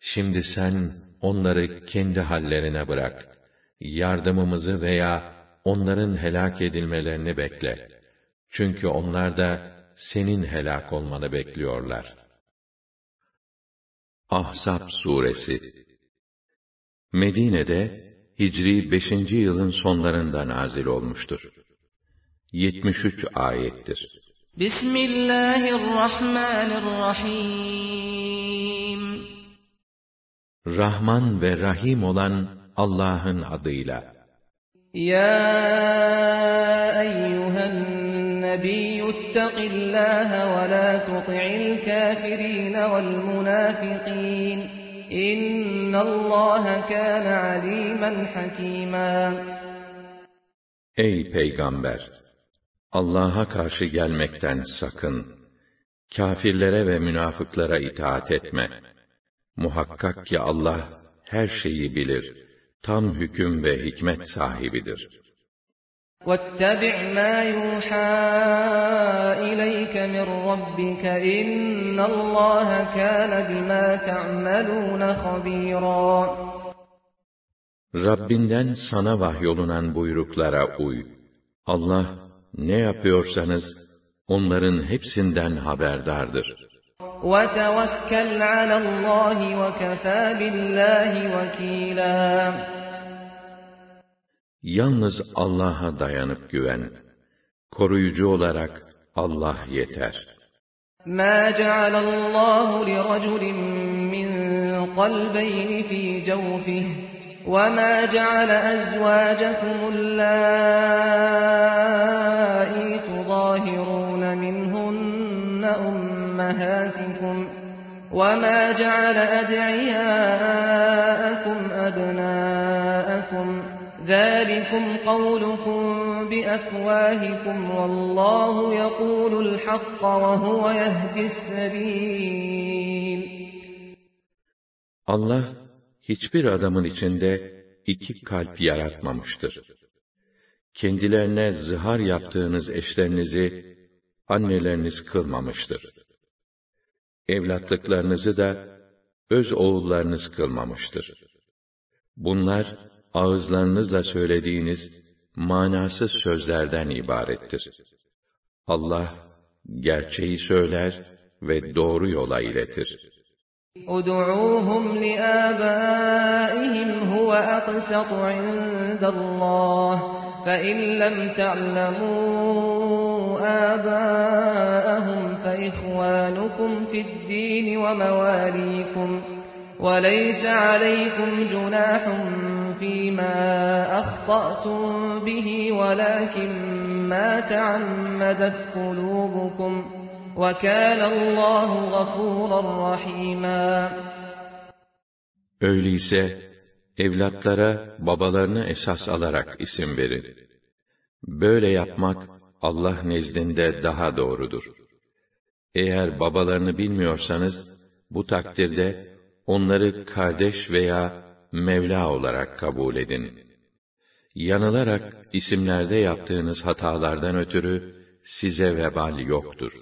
Şimdi sen onları kendi hallerine bırak. Yardımımızı veya onların helak edilmelerini bekle. Çünkü onlar da senin helak olmanı bekliyorlar. Ahzab suresi Medine'de Hicri 5. yılın sonlarında nazil olmuştur. 73 ayettir. Bismillahirrahmanirrahim Rahman ve Rahim olan Allah'ın adıyla. Ya eyyühen النبي اتق الله ولا تطع الكافرين والمنافقين إن الله كان عليما حكيما Ey Peygamber! Allah'a karşı gelmekten sakın. Kafirlere ve münafıklara itaat etme. Muhakkak ki Allah her şeyi bilir. Tam hüküm ve hikmet sahibidir. واتبع ما يوحى إليك من ربك إن الله كان بما تعملون خبيرا Rabbinden sana vahyolunan buyruklara uy. Allah ne yapıyorsanız onların hepsinden haberdardır. وتوكل على الله وكفى بالله وكيلا Yalnız Allah'a dayanıp güven. Koruyucu olarak Allah yeter. ما جعل الله لرجل من قلبين في جوفه وما جعل أزواجكم اللائي تظاهرون منهن أمهاتكم وما جعل أدعياءكم أبناءكم ذلكم قولكم بأفواهكم والله يقول الحق وهو يهدي السبيل Allah hiçbir adamın içinde iki kalp yaratmamıştır. Kendilerine zihar yaptığınız eşlerinizi anneleriniz kılmamıştır. Evlatlıklarınızı da öz oğullarınız kılmamıştır. Bunlar ağızlarınızla söylediğiniz manasız sözlerden ibarettir. Allah gerçeği söyler ve doğru yola iletir. ادعوهم لآبائهم هو أقسط عند الله فإن لم تعلموا آباءهم فإخوانكم في الدين ومواليكم وليس عليكم جناح فيما أخطأتم به ولكن ما تعمدت قلوبكم وَكَانَ اللّٰهُ غَفُورًا رَحِيمًا Öyleyse evlatlara babalarını esas alarak isim verin. Böyle yapmak Allah nezdinde daha doğrudur. Eğer babalarını bilmiyorsanız bu takdirde onları kardeş veya Mevla olarak kabul edin. Yanılarak isimlerde yaptığınız hatalardan ötürü size vebal yoktur.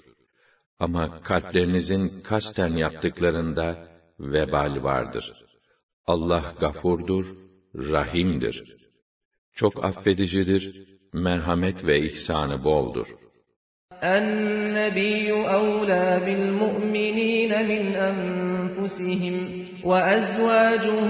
Ama kalplerinizin kasten yaptıklarında vebal vardır. Allah gafurdur, rahimdir. Çok affedicidir, merhamet ve ihsanı boldur. النبي أولى بالمؤمنين من أنفسهم وأزواجه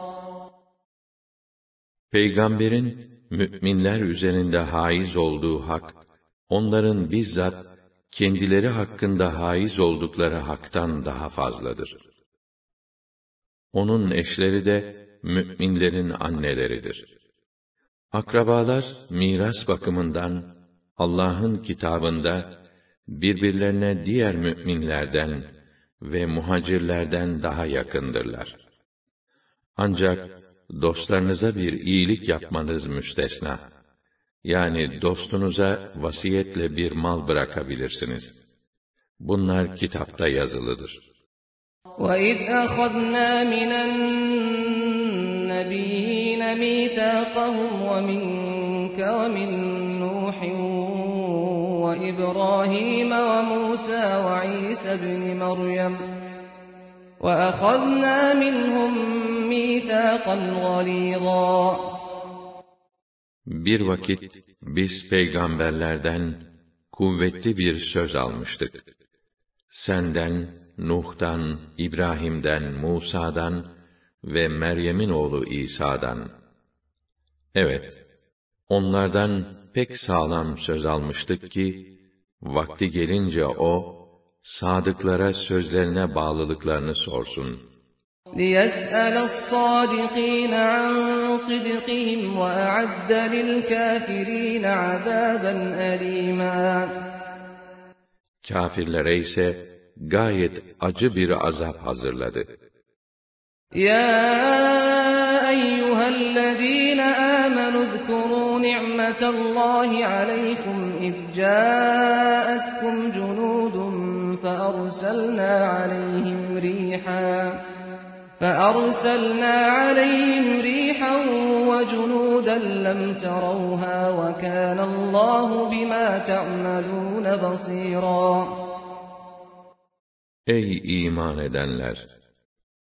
Peygamberin müminler üzerinde haiz olduğu hak onların bizzat kendileri hakkında haiz oldukları haktan daha fazladır. Onun eşleri de müminlerin anneleridir. Akrabalar miras bakımından Allah'ın kitabında birbirlerine diğer müminlerden ve muhacirlerden daha yakındırlar. Ancak dostlarınıza bir iyilik yapmanız müstesna. Yani dostunuza vasiyetle bir mal bırakabilirsiniz. Bunlar kitapta yazılıdır. وَإِذْ أَخَذْنَا مِنَ النَّبِيِّينَ مِيثَاقَهُمْ وَمِنْكَ وَمِنْ نُوحٍ وَإِبْرَاهِيمَ وَمُوسَى وَعِيسَى ابْنِ مَرْيَمَ وَأَخَذْنَا مِنْهُمْ مِّيثَاقًا غَلِيظًا Bir vakit biz peygamberlerden kuvvetli bir söz almıştık. Senden, Nuh'tan, İbrahim'den, Musa'dan ve Meryem'in oğlu İsa'dan. Evet, onlardan pek sağlam söz almıştık ki, vakti gelince o, sadıklara sözlerine bağlılıklarını sorsun.'' ليسأل الصادقين عن صدقهم وأعد للكافرين عذابا أليما Kafirlere ise gayet acı bir azap hazırladı. Ya eyyühellezine amenu zkuru ni'metallahi aleykum iz caetkum cunudun fe arsalna aleyhim rihan. فأرسلنا عليهم ريحا وجنودا لم تروها وكان الله بما تعملون بصيرا Ey iman edenler!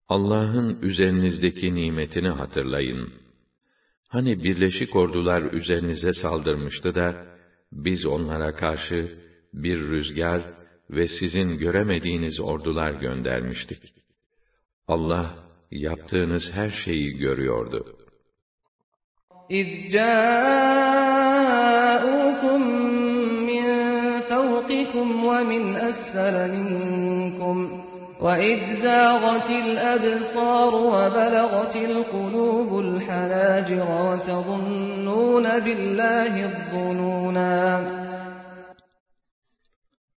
Allah'ın üzerinizdeki nimetini hatırlayın. Hani birleşik ordular üzerinize saldırmıştı da, biz onlara karşı bir rüzgar ve sizin göremediğiniz ordular göndermiştik. Allah yaptığınız her şeyi görüyordu. إِذْ جَاءُوكُم مِّن فَوْقِكُمْ وَمِنْ أَسْفَلَ مِنكُمْ وَإِذْ زَاغَتِ الْأَبْصَارُ وَبَلَغَتِ الْقُلُوبُ الْحَنَاجِرَ وَتَظُنُّونَ بِاللَّهِ الظُّنُونَا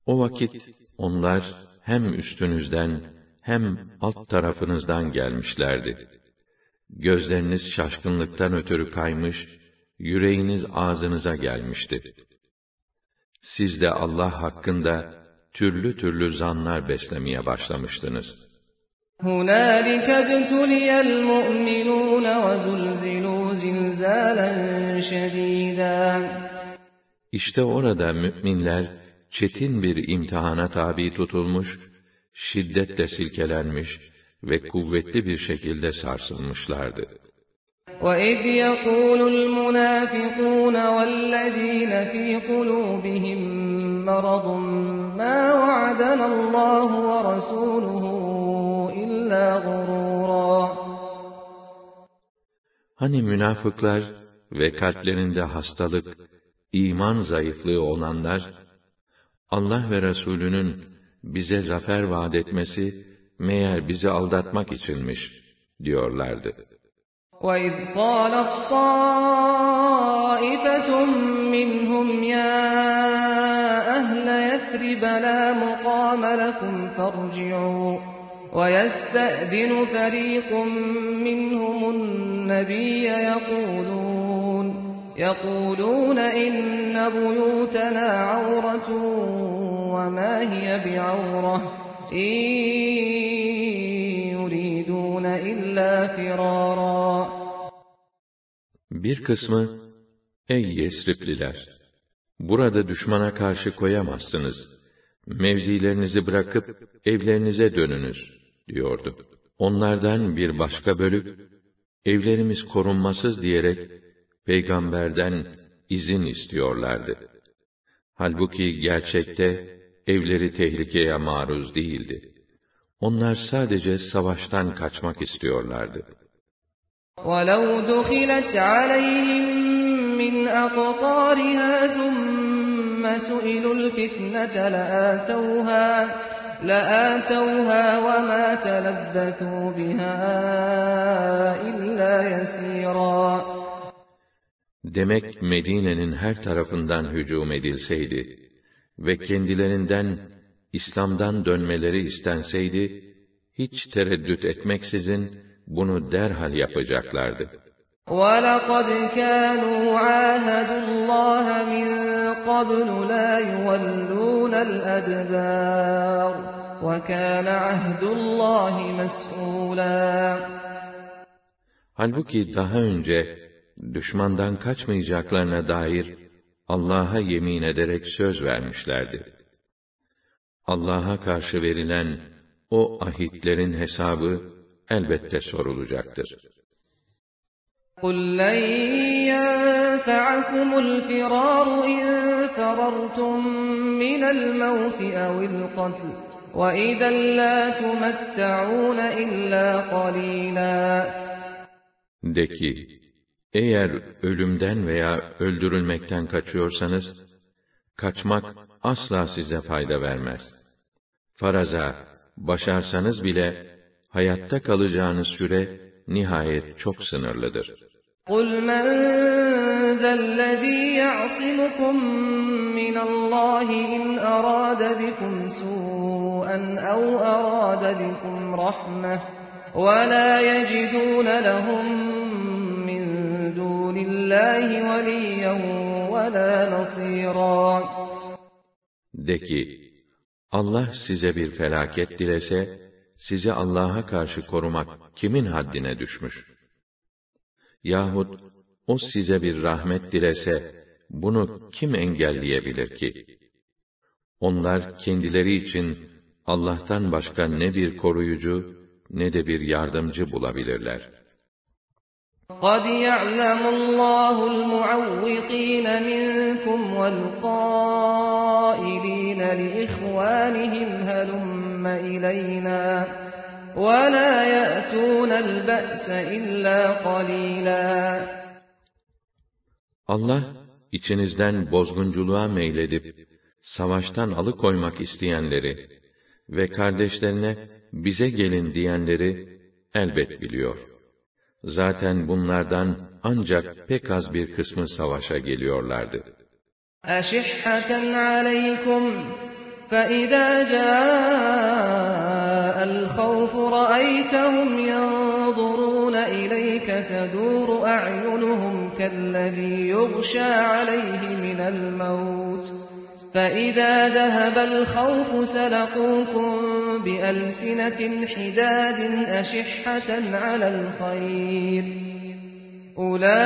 O vakit onlar hem üstünüzden hem alt tarafınızdan gelmişlerdi. Gözleriniz şaşkınlıktan ötürü kaymış, yüreğiniz ağzınıza gelmişti. Siz de Allah hakkında türlü türlü zanlar beslemeye başlamıştınız. هُنَالِكَ ابْتُلِيَ الْمُؤْمِنُونَ وَزُلْزِلُوا زِلْزَالًا شَدِيدًا İşte orada müminler çetin bir imtihana tabi tutulmuş, şiddetle silkelenmiş ve kuvvetli bir şekilde sarsılmışlardı. وَإِذْ يَقُولُ الْمُنَافِقُونَ وَالَّذِينَ فِي قُلُوبِهِم مَّرَضٌ مَّا وَعَدَنَا اللَّهُ وَرَسُولُهُ إِلَّا غُرُورًا Hani münafıklar ve kalplerinde hastalık, iman zayıflığı olanlar, Allah ve Resulünün bize zafer vaat etmesi, meğer bizi aldatmak içinmiş, diyorlardı. وَإِذْ قَالَتْ طَائِفَةٌ مِّنْهُمْ يَا أَهْلَ يَثْرِبَ لَا مُقَامَ لَكُمْ فَارْجِعُوا وَيَسْتَأْذِنُ فَرِيقٌ مِّنْهُمُ النَّبِيَّ يَقُولُونَ يَقُولُونَ إِنَّ بُيُوتَنَا عَوْرَةٌ وَمَا هِيَ بِعَوْرَةٍ إِن يُرِيدُونَ إِلَّا فِرَارًا Bir kısmı, ey Yesripliler! Burada düşmana karşı koyamazsınız. Mevzilerinizi bırakıp evlerinize dönünüz, diyordu. Onlardan bir başka bölük, evlerimiz korunmasız diyerek, peygamberden izin istiyorlardı. Halbuki gerçekte, evleri tehlikeye maruz değildi. Onlar sadece savaştan kaçmak istiyorlardı. وَلَوْ دُخِلَتْ عَلَيْهِمْ مِنْ أَقْطَارِهَا ثُمَّ ثُمَّ سُئِلُوا الْفِتْنَةَ لَآتَوْهَا لَآتَوْهَا وَمَا تَلَبَّثُوا بِهَا إِلَّا يَسِيرًا Demek Medine'nin her tarafından hücum edilseydi ve kendilerinden İslam'dan dönmeleri istenseydi, hiç tereddüt etmeksizin bunu derhal yapacaklardı. وَلَقَدْ كَانُوا عَاهَدُوا اللّٰهَ مِنْ قَبْلُ لَا يُوَلُّونَ الْأَدْبَارِ وَكَانَ عَهْدُ اللّٰهِ مَسْئُولًا Halbuki daha önce düşmandan kaçmayacaklarına dair Allah'a yemin ederek söz vermişlerdi. Allah'a karşı verilen o ahitlerin hesabı elbette sorulacaktır. قُلْ لَنْ يَنْفَعَكُمُ الْفِرَارُ إِنْ فَرَرْتُمْ مِنَ الْمَوْتِ أَوِ الْقَتْلِ وَإِذًا لَا تُمَتَّعُونَ إِلَّا قَلِيلًا De ki, eğer ölümden veya öldürülmekten kaçıyorsanız, kaçmak asla size fayda vermez. Faraza, başarsanız bile, hayatta kalacağınız süre, nihayet çok sınırlıdır. قُلْ مَنْ ذَا الَّذ۪ي يَعْصِمُكُمْ مِنَ اللّٰهِ إِنْ أَرَادَ بِكُمْ سُوءًا أَوْ أَرَادَ بِكُمْ رَحْمَةً وَلَا يَجِدُونَ لَهُمْ مِنْ دُونِ اللّٰهِ وَلِيًّا وَلَا نَصِيرًا De ki, Allah size bir felaket dilese, sizi Allah'a karşı korumak kimin haddine düşmüş? Yahut o size bir rahmet dilese, bunu kim engelleyebilir ki? Onlar kendileri için Allah'tan başka ne bir koruyucu ne de bir yardımcı bulabilirler. قَدْ يَعْلَمُ اللّٰهُ الْمُعَوِّقِينَ مِنْكُمْ وَالْقَائِلِينَ لِإِخْوَانِهِمْ هَلُمَّ إِلَيْنَا وَلَا يَأْتُونَ الْبَأْسَ إِلَّا قَلِيلًا Allah, içinizden bozgunculuğa meyledip, savaştan alıkoymak isteyenleri ve kardeşlerine bize gelin diyenleri elbet biliyor. Zaten bunlardan ancak pek az bir kısmı savaşa geliyorlardı. أَشِحَّةً عَلَيْكُمْ فَإِذَا جَاءَ الْخَوْفُ رَأَيْتَهُمْ يَنْظُرُونَ إِلَيْكَ تَدُورُ أَعْيُنُهُمْ كَالَّذِي يُغْشَى عَلَيْهِ مِنَ الْمَوْتِ فَإِذَا ذَهَبَ الْخَوْفُ سَلَقُوكُمْ بِأَلْسِنَةٍ حِدَادٍ أَشِحَّةً عَلَى الْخَيْرِ أُولَئِكَ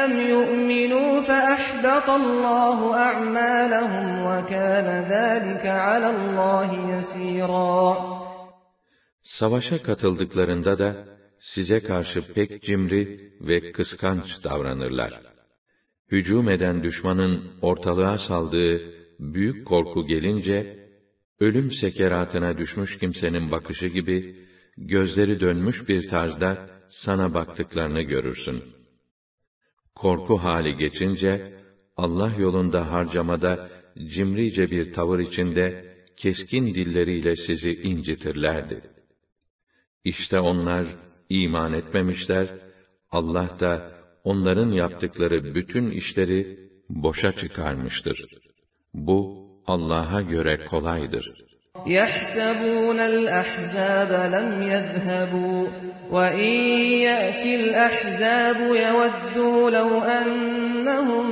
لَمْ يُؤْمِنُوا فَأَحْبَطَ اللَّهُ أَعْمَالَهُمْ وَكَانَ ذَٰلِكَ عَلَى اللّٰهِ يَسِيرًا Savaşa katıldıklarında da size karşı pek cimri ve kıskanç davranırlar. Hücum eden düşmanın ortalığa saldığı büyük korku gelince, ölüm sekeratına düşmüş kimsenin bakışı gibi, gözleri dönmüş bir tarzda sana baktıklarını görürsün. Korku hali geçince, Allah yolunda harcamada cimrice bir tavır içinde, keskin dilleriyle sizi incitirlerdi. İşte onlar iman etmemişler, Allah da onların yaptıkları bütün işleri boşa çıkarmıştır. Bu Allah'a göre kolaydır. يَحْسَبُونَ الْأَحْزَابَ لَمْ يَذْهَبُوا وَإِنْ يَأْتِ الْأَحْزَابُ يَوَدُّوا لَوْ أَنَّهُمْ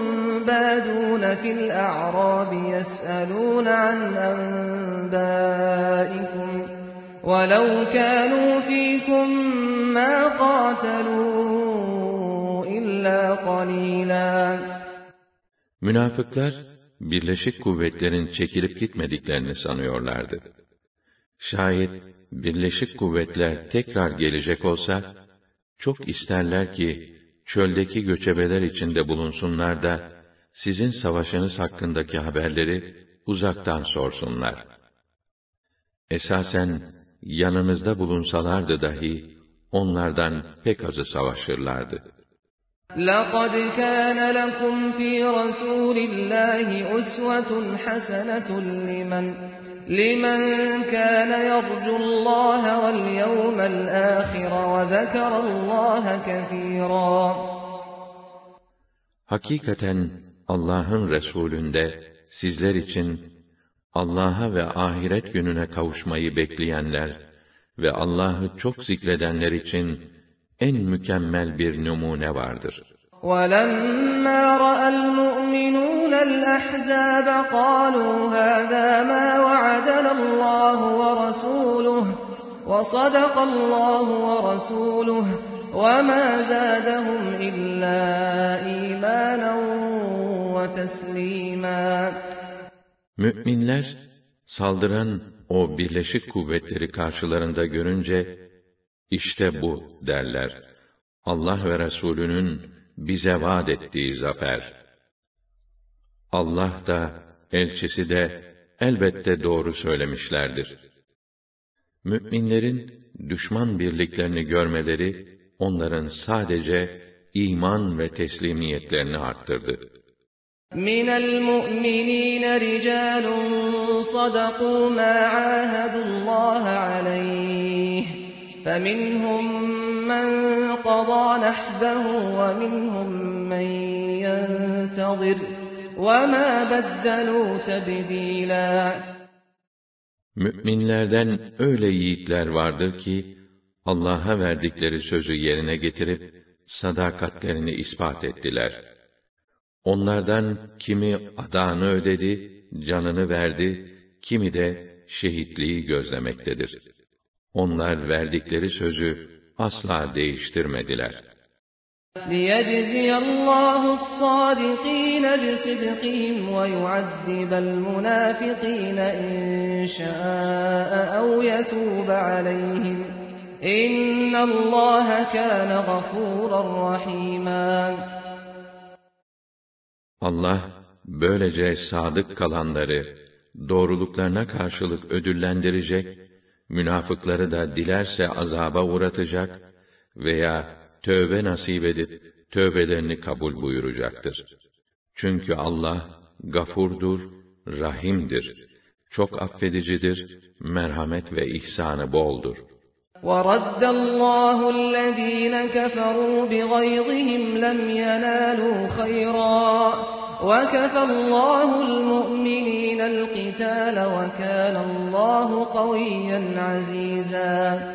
بَادُونَ فِي الْأَعْرَابِ يَسْأَلُونَ عَنْ أَنْبَائِكُمْ وَلَوْ كَانُوا فِيكُمْ مَا قَاتَلُوا إِلَّا قَلِيلًا Münafıklar, birleşik kuvvetlerin çekilip gitmediklerini sanıyorlardı. Şayet birleşik kuvvetler tekrar gelecek olsa, çok isterler ki, çöldeki göçebeler içinde bulunsunlar da, sizin savaşınız hakkındaki haberleri uzaktan sorsunlar. Esasen, yanınızda bulunsalardı dahi, onlardan pek azı savaşırlardı. لقد كان لكم في رسول الله أسوة حسنة لمن لمن كان يرجو الله واليوم الآخر وذكر الله كثيرا Hakikaten Allah'ın Resulünde sizler için Allah'a ve ahiret gününe kavuşmayı bekleyenler ve Allah'ı çok zikredenler için en mükemmel bir numune vardır. ولما رأى المؤمنون الأحزاب قالوا هذا ما وعدنا الله ورسوله وصدق الله ورسوله وما زادهم إلا إيمانا وتسليما Müminler saldıran o birleşik kuvvetleri karşılarında görünce işte bu derler. Allah ve Resulünün bize vaat ettiği zafer. Allah da elçisi de elbette doğru söylemişlerdir. Müminlerin düşman birliklerini görmeleri onların sadece iman ve teslimiyetlerini arttırdı. من المؤمنين رجال صدقوا ما عاهدوا الله عليه فمنهم من قضى نحبه ومنهم من ينتظر وما بدلوا تبديلا Müminlerden öyle yiğitler vardır ki, Allah'a verdikleri sözü yerine getirip, sadakatlerini ispat ettiler. Onlardan kimi adağını ödedi, canını verdi, kimi de şehitliği gözlemektedir. Onlar verdikleri sözü asla değiştirmediler. ليجزي الله الصادقين بصدقهم ويعذب المنافقين إن شاء أو يتوب عليهم إن الله كان غفورا رحيما Allah böylece sadık kalanları doğruluklarına karşılık ödüllendirecek, münafıkları da dilerse azaba uğratacak veya tövbe nasip edip tövbelerini kabul buyuracaktır. Çünkü Allah gafurdur, rahimdir. Çok affedicidir, merhamet ve ihsanı boldur. ورد الله الذين كفروا بغيظهم لم ينالوا خيرا وكفى الله المؤمنين القتال وكان الله قويا عزيزا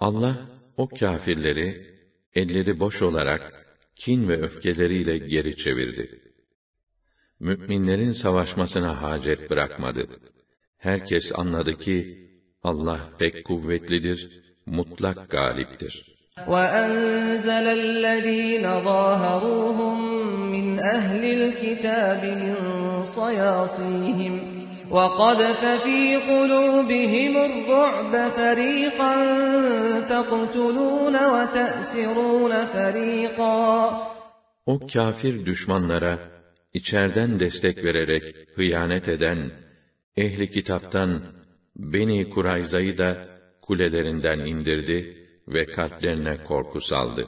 Allah o kâfirleri elleri boş olarak kin ve öfkeleriyle geri çevirdi. Müminlerin savaşmasına hacet bırakmadı. Herkes anladı ki Allah pek kuvvetlidir, mutlak galiptir. وأنزل الذين ظاهروهم من أهل الكتاب من صياصيهم وقذف في قلوبهم الرعب فريقا تقتلون وتأسرون فريقا O kâfir düşmanlara içerden destek vererek hıyanet eden ehli kitaptan Beni Kurayza'yı da kulelerinden indirdi ve kalplerine korku saldı.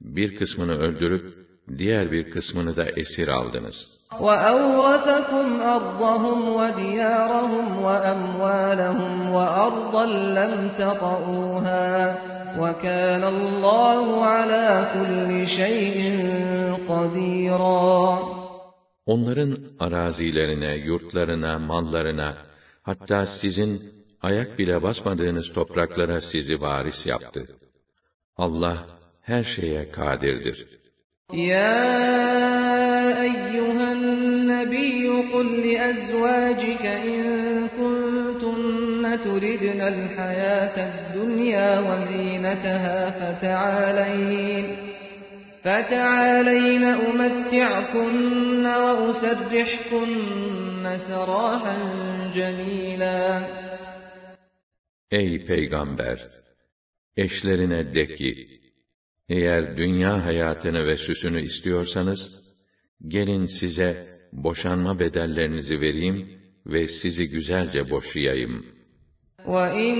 Bir kısmını öldürüp diğer bir kısmını da esir aldınız. وأورثكم أرضهم وديارهم وأموالهم وأرضا لم تطئوها وكان الله على كل شيء قديرا Onların arazilerine, yurtlarına, mallarına, hatta sizin ayak bile basmadığınız topraklara sizi varis yaptı. Allah her şeye kadirdir. يا أيها النبي قل لأزواجك إن كنتن تردن الحياة الدنيا وزينتها فتعالين فتعالين أمتعكن وأسرحكن سراحا جميلا Ey peygamber! Eşlerine de ki, eğer dünya hayatını ve süsünü istiyorsanız, gelin size boşanma bedellerinizi vereyim ve sizi güzelce boşayayım. وَاِنْ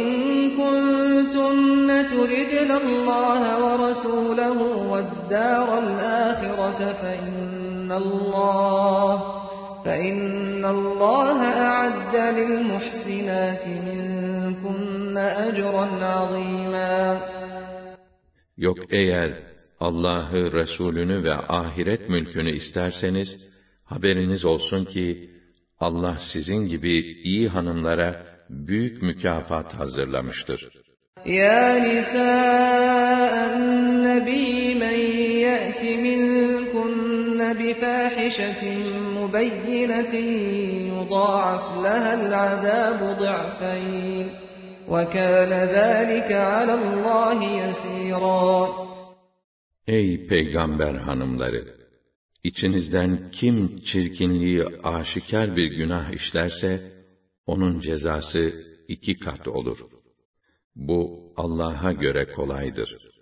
كُنْتُنَّ تُرِدْنَ اللّٰهَ وَرَسُولَهُ وَالدَّارَ الْآخِرَةَ فَاِنَّ اللّٰهَ فَاِنَّ اللّٰهَ اَعَدَّ لِلْمُحْسِنَاتِ مِنْ Yok eğer Allah'ı, Resulünü ve ahiret mülkünü isterseniz, haberiniz olsun ki, Allah sizin gibi iyi hanımlara büyük mükafat hazırlamıştır. Ya nisa'en nebi men ye'ti minkunne bifâhişetin mubeyyinetin yudâ'af lehel azâbu ضِعْفَيْنِ وَكَانَ ذَٰلِكَ عَلَى اللّٰهِ يَس۪يرًا Ey peygamber hanımları! İçinizden kim çirkinliği aşikar bir günah işlerse, onun cezası iki kat olur. Bu Allah'a göre kolaydır.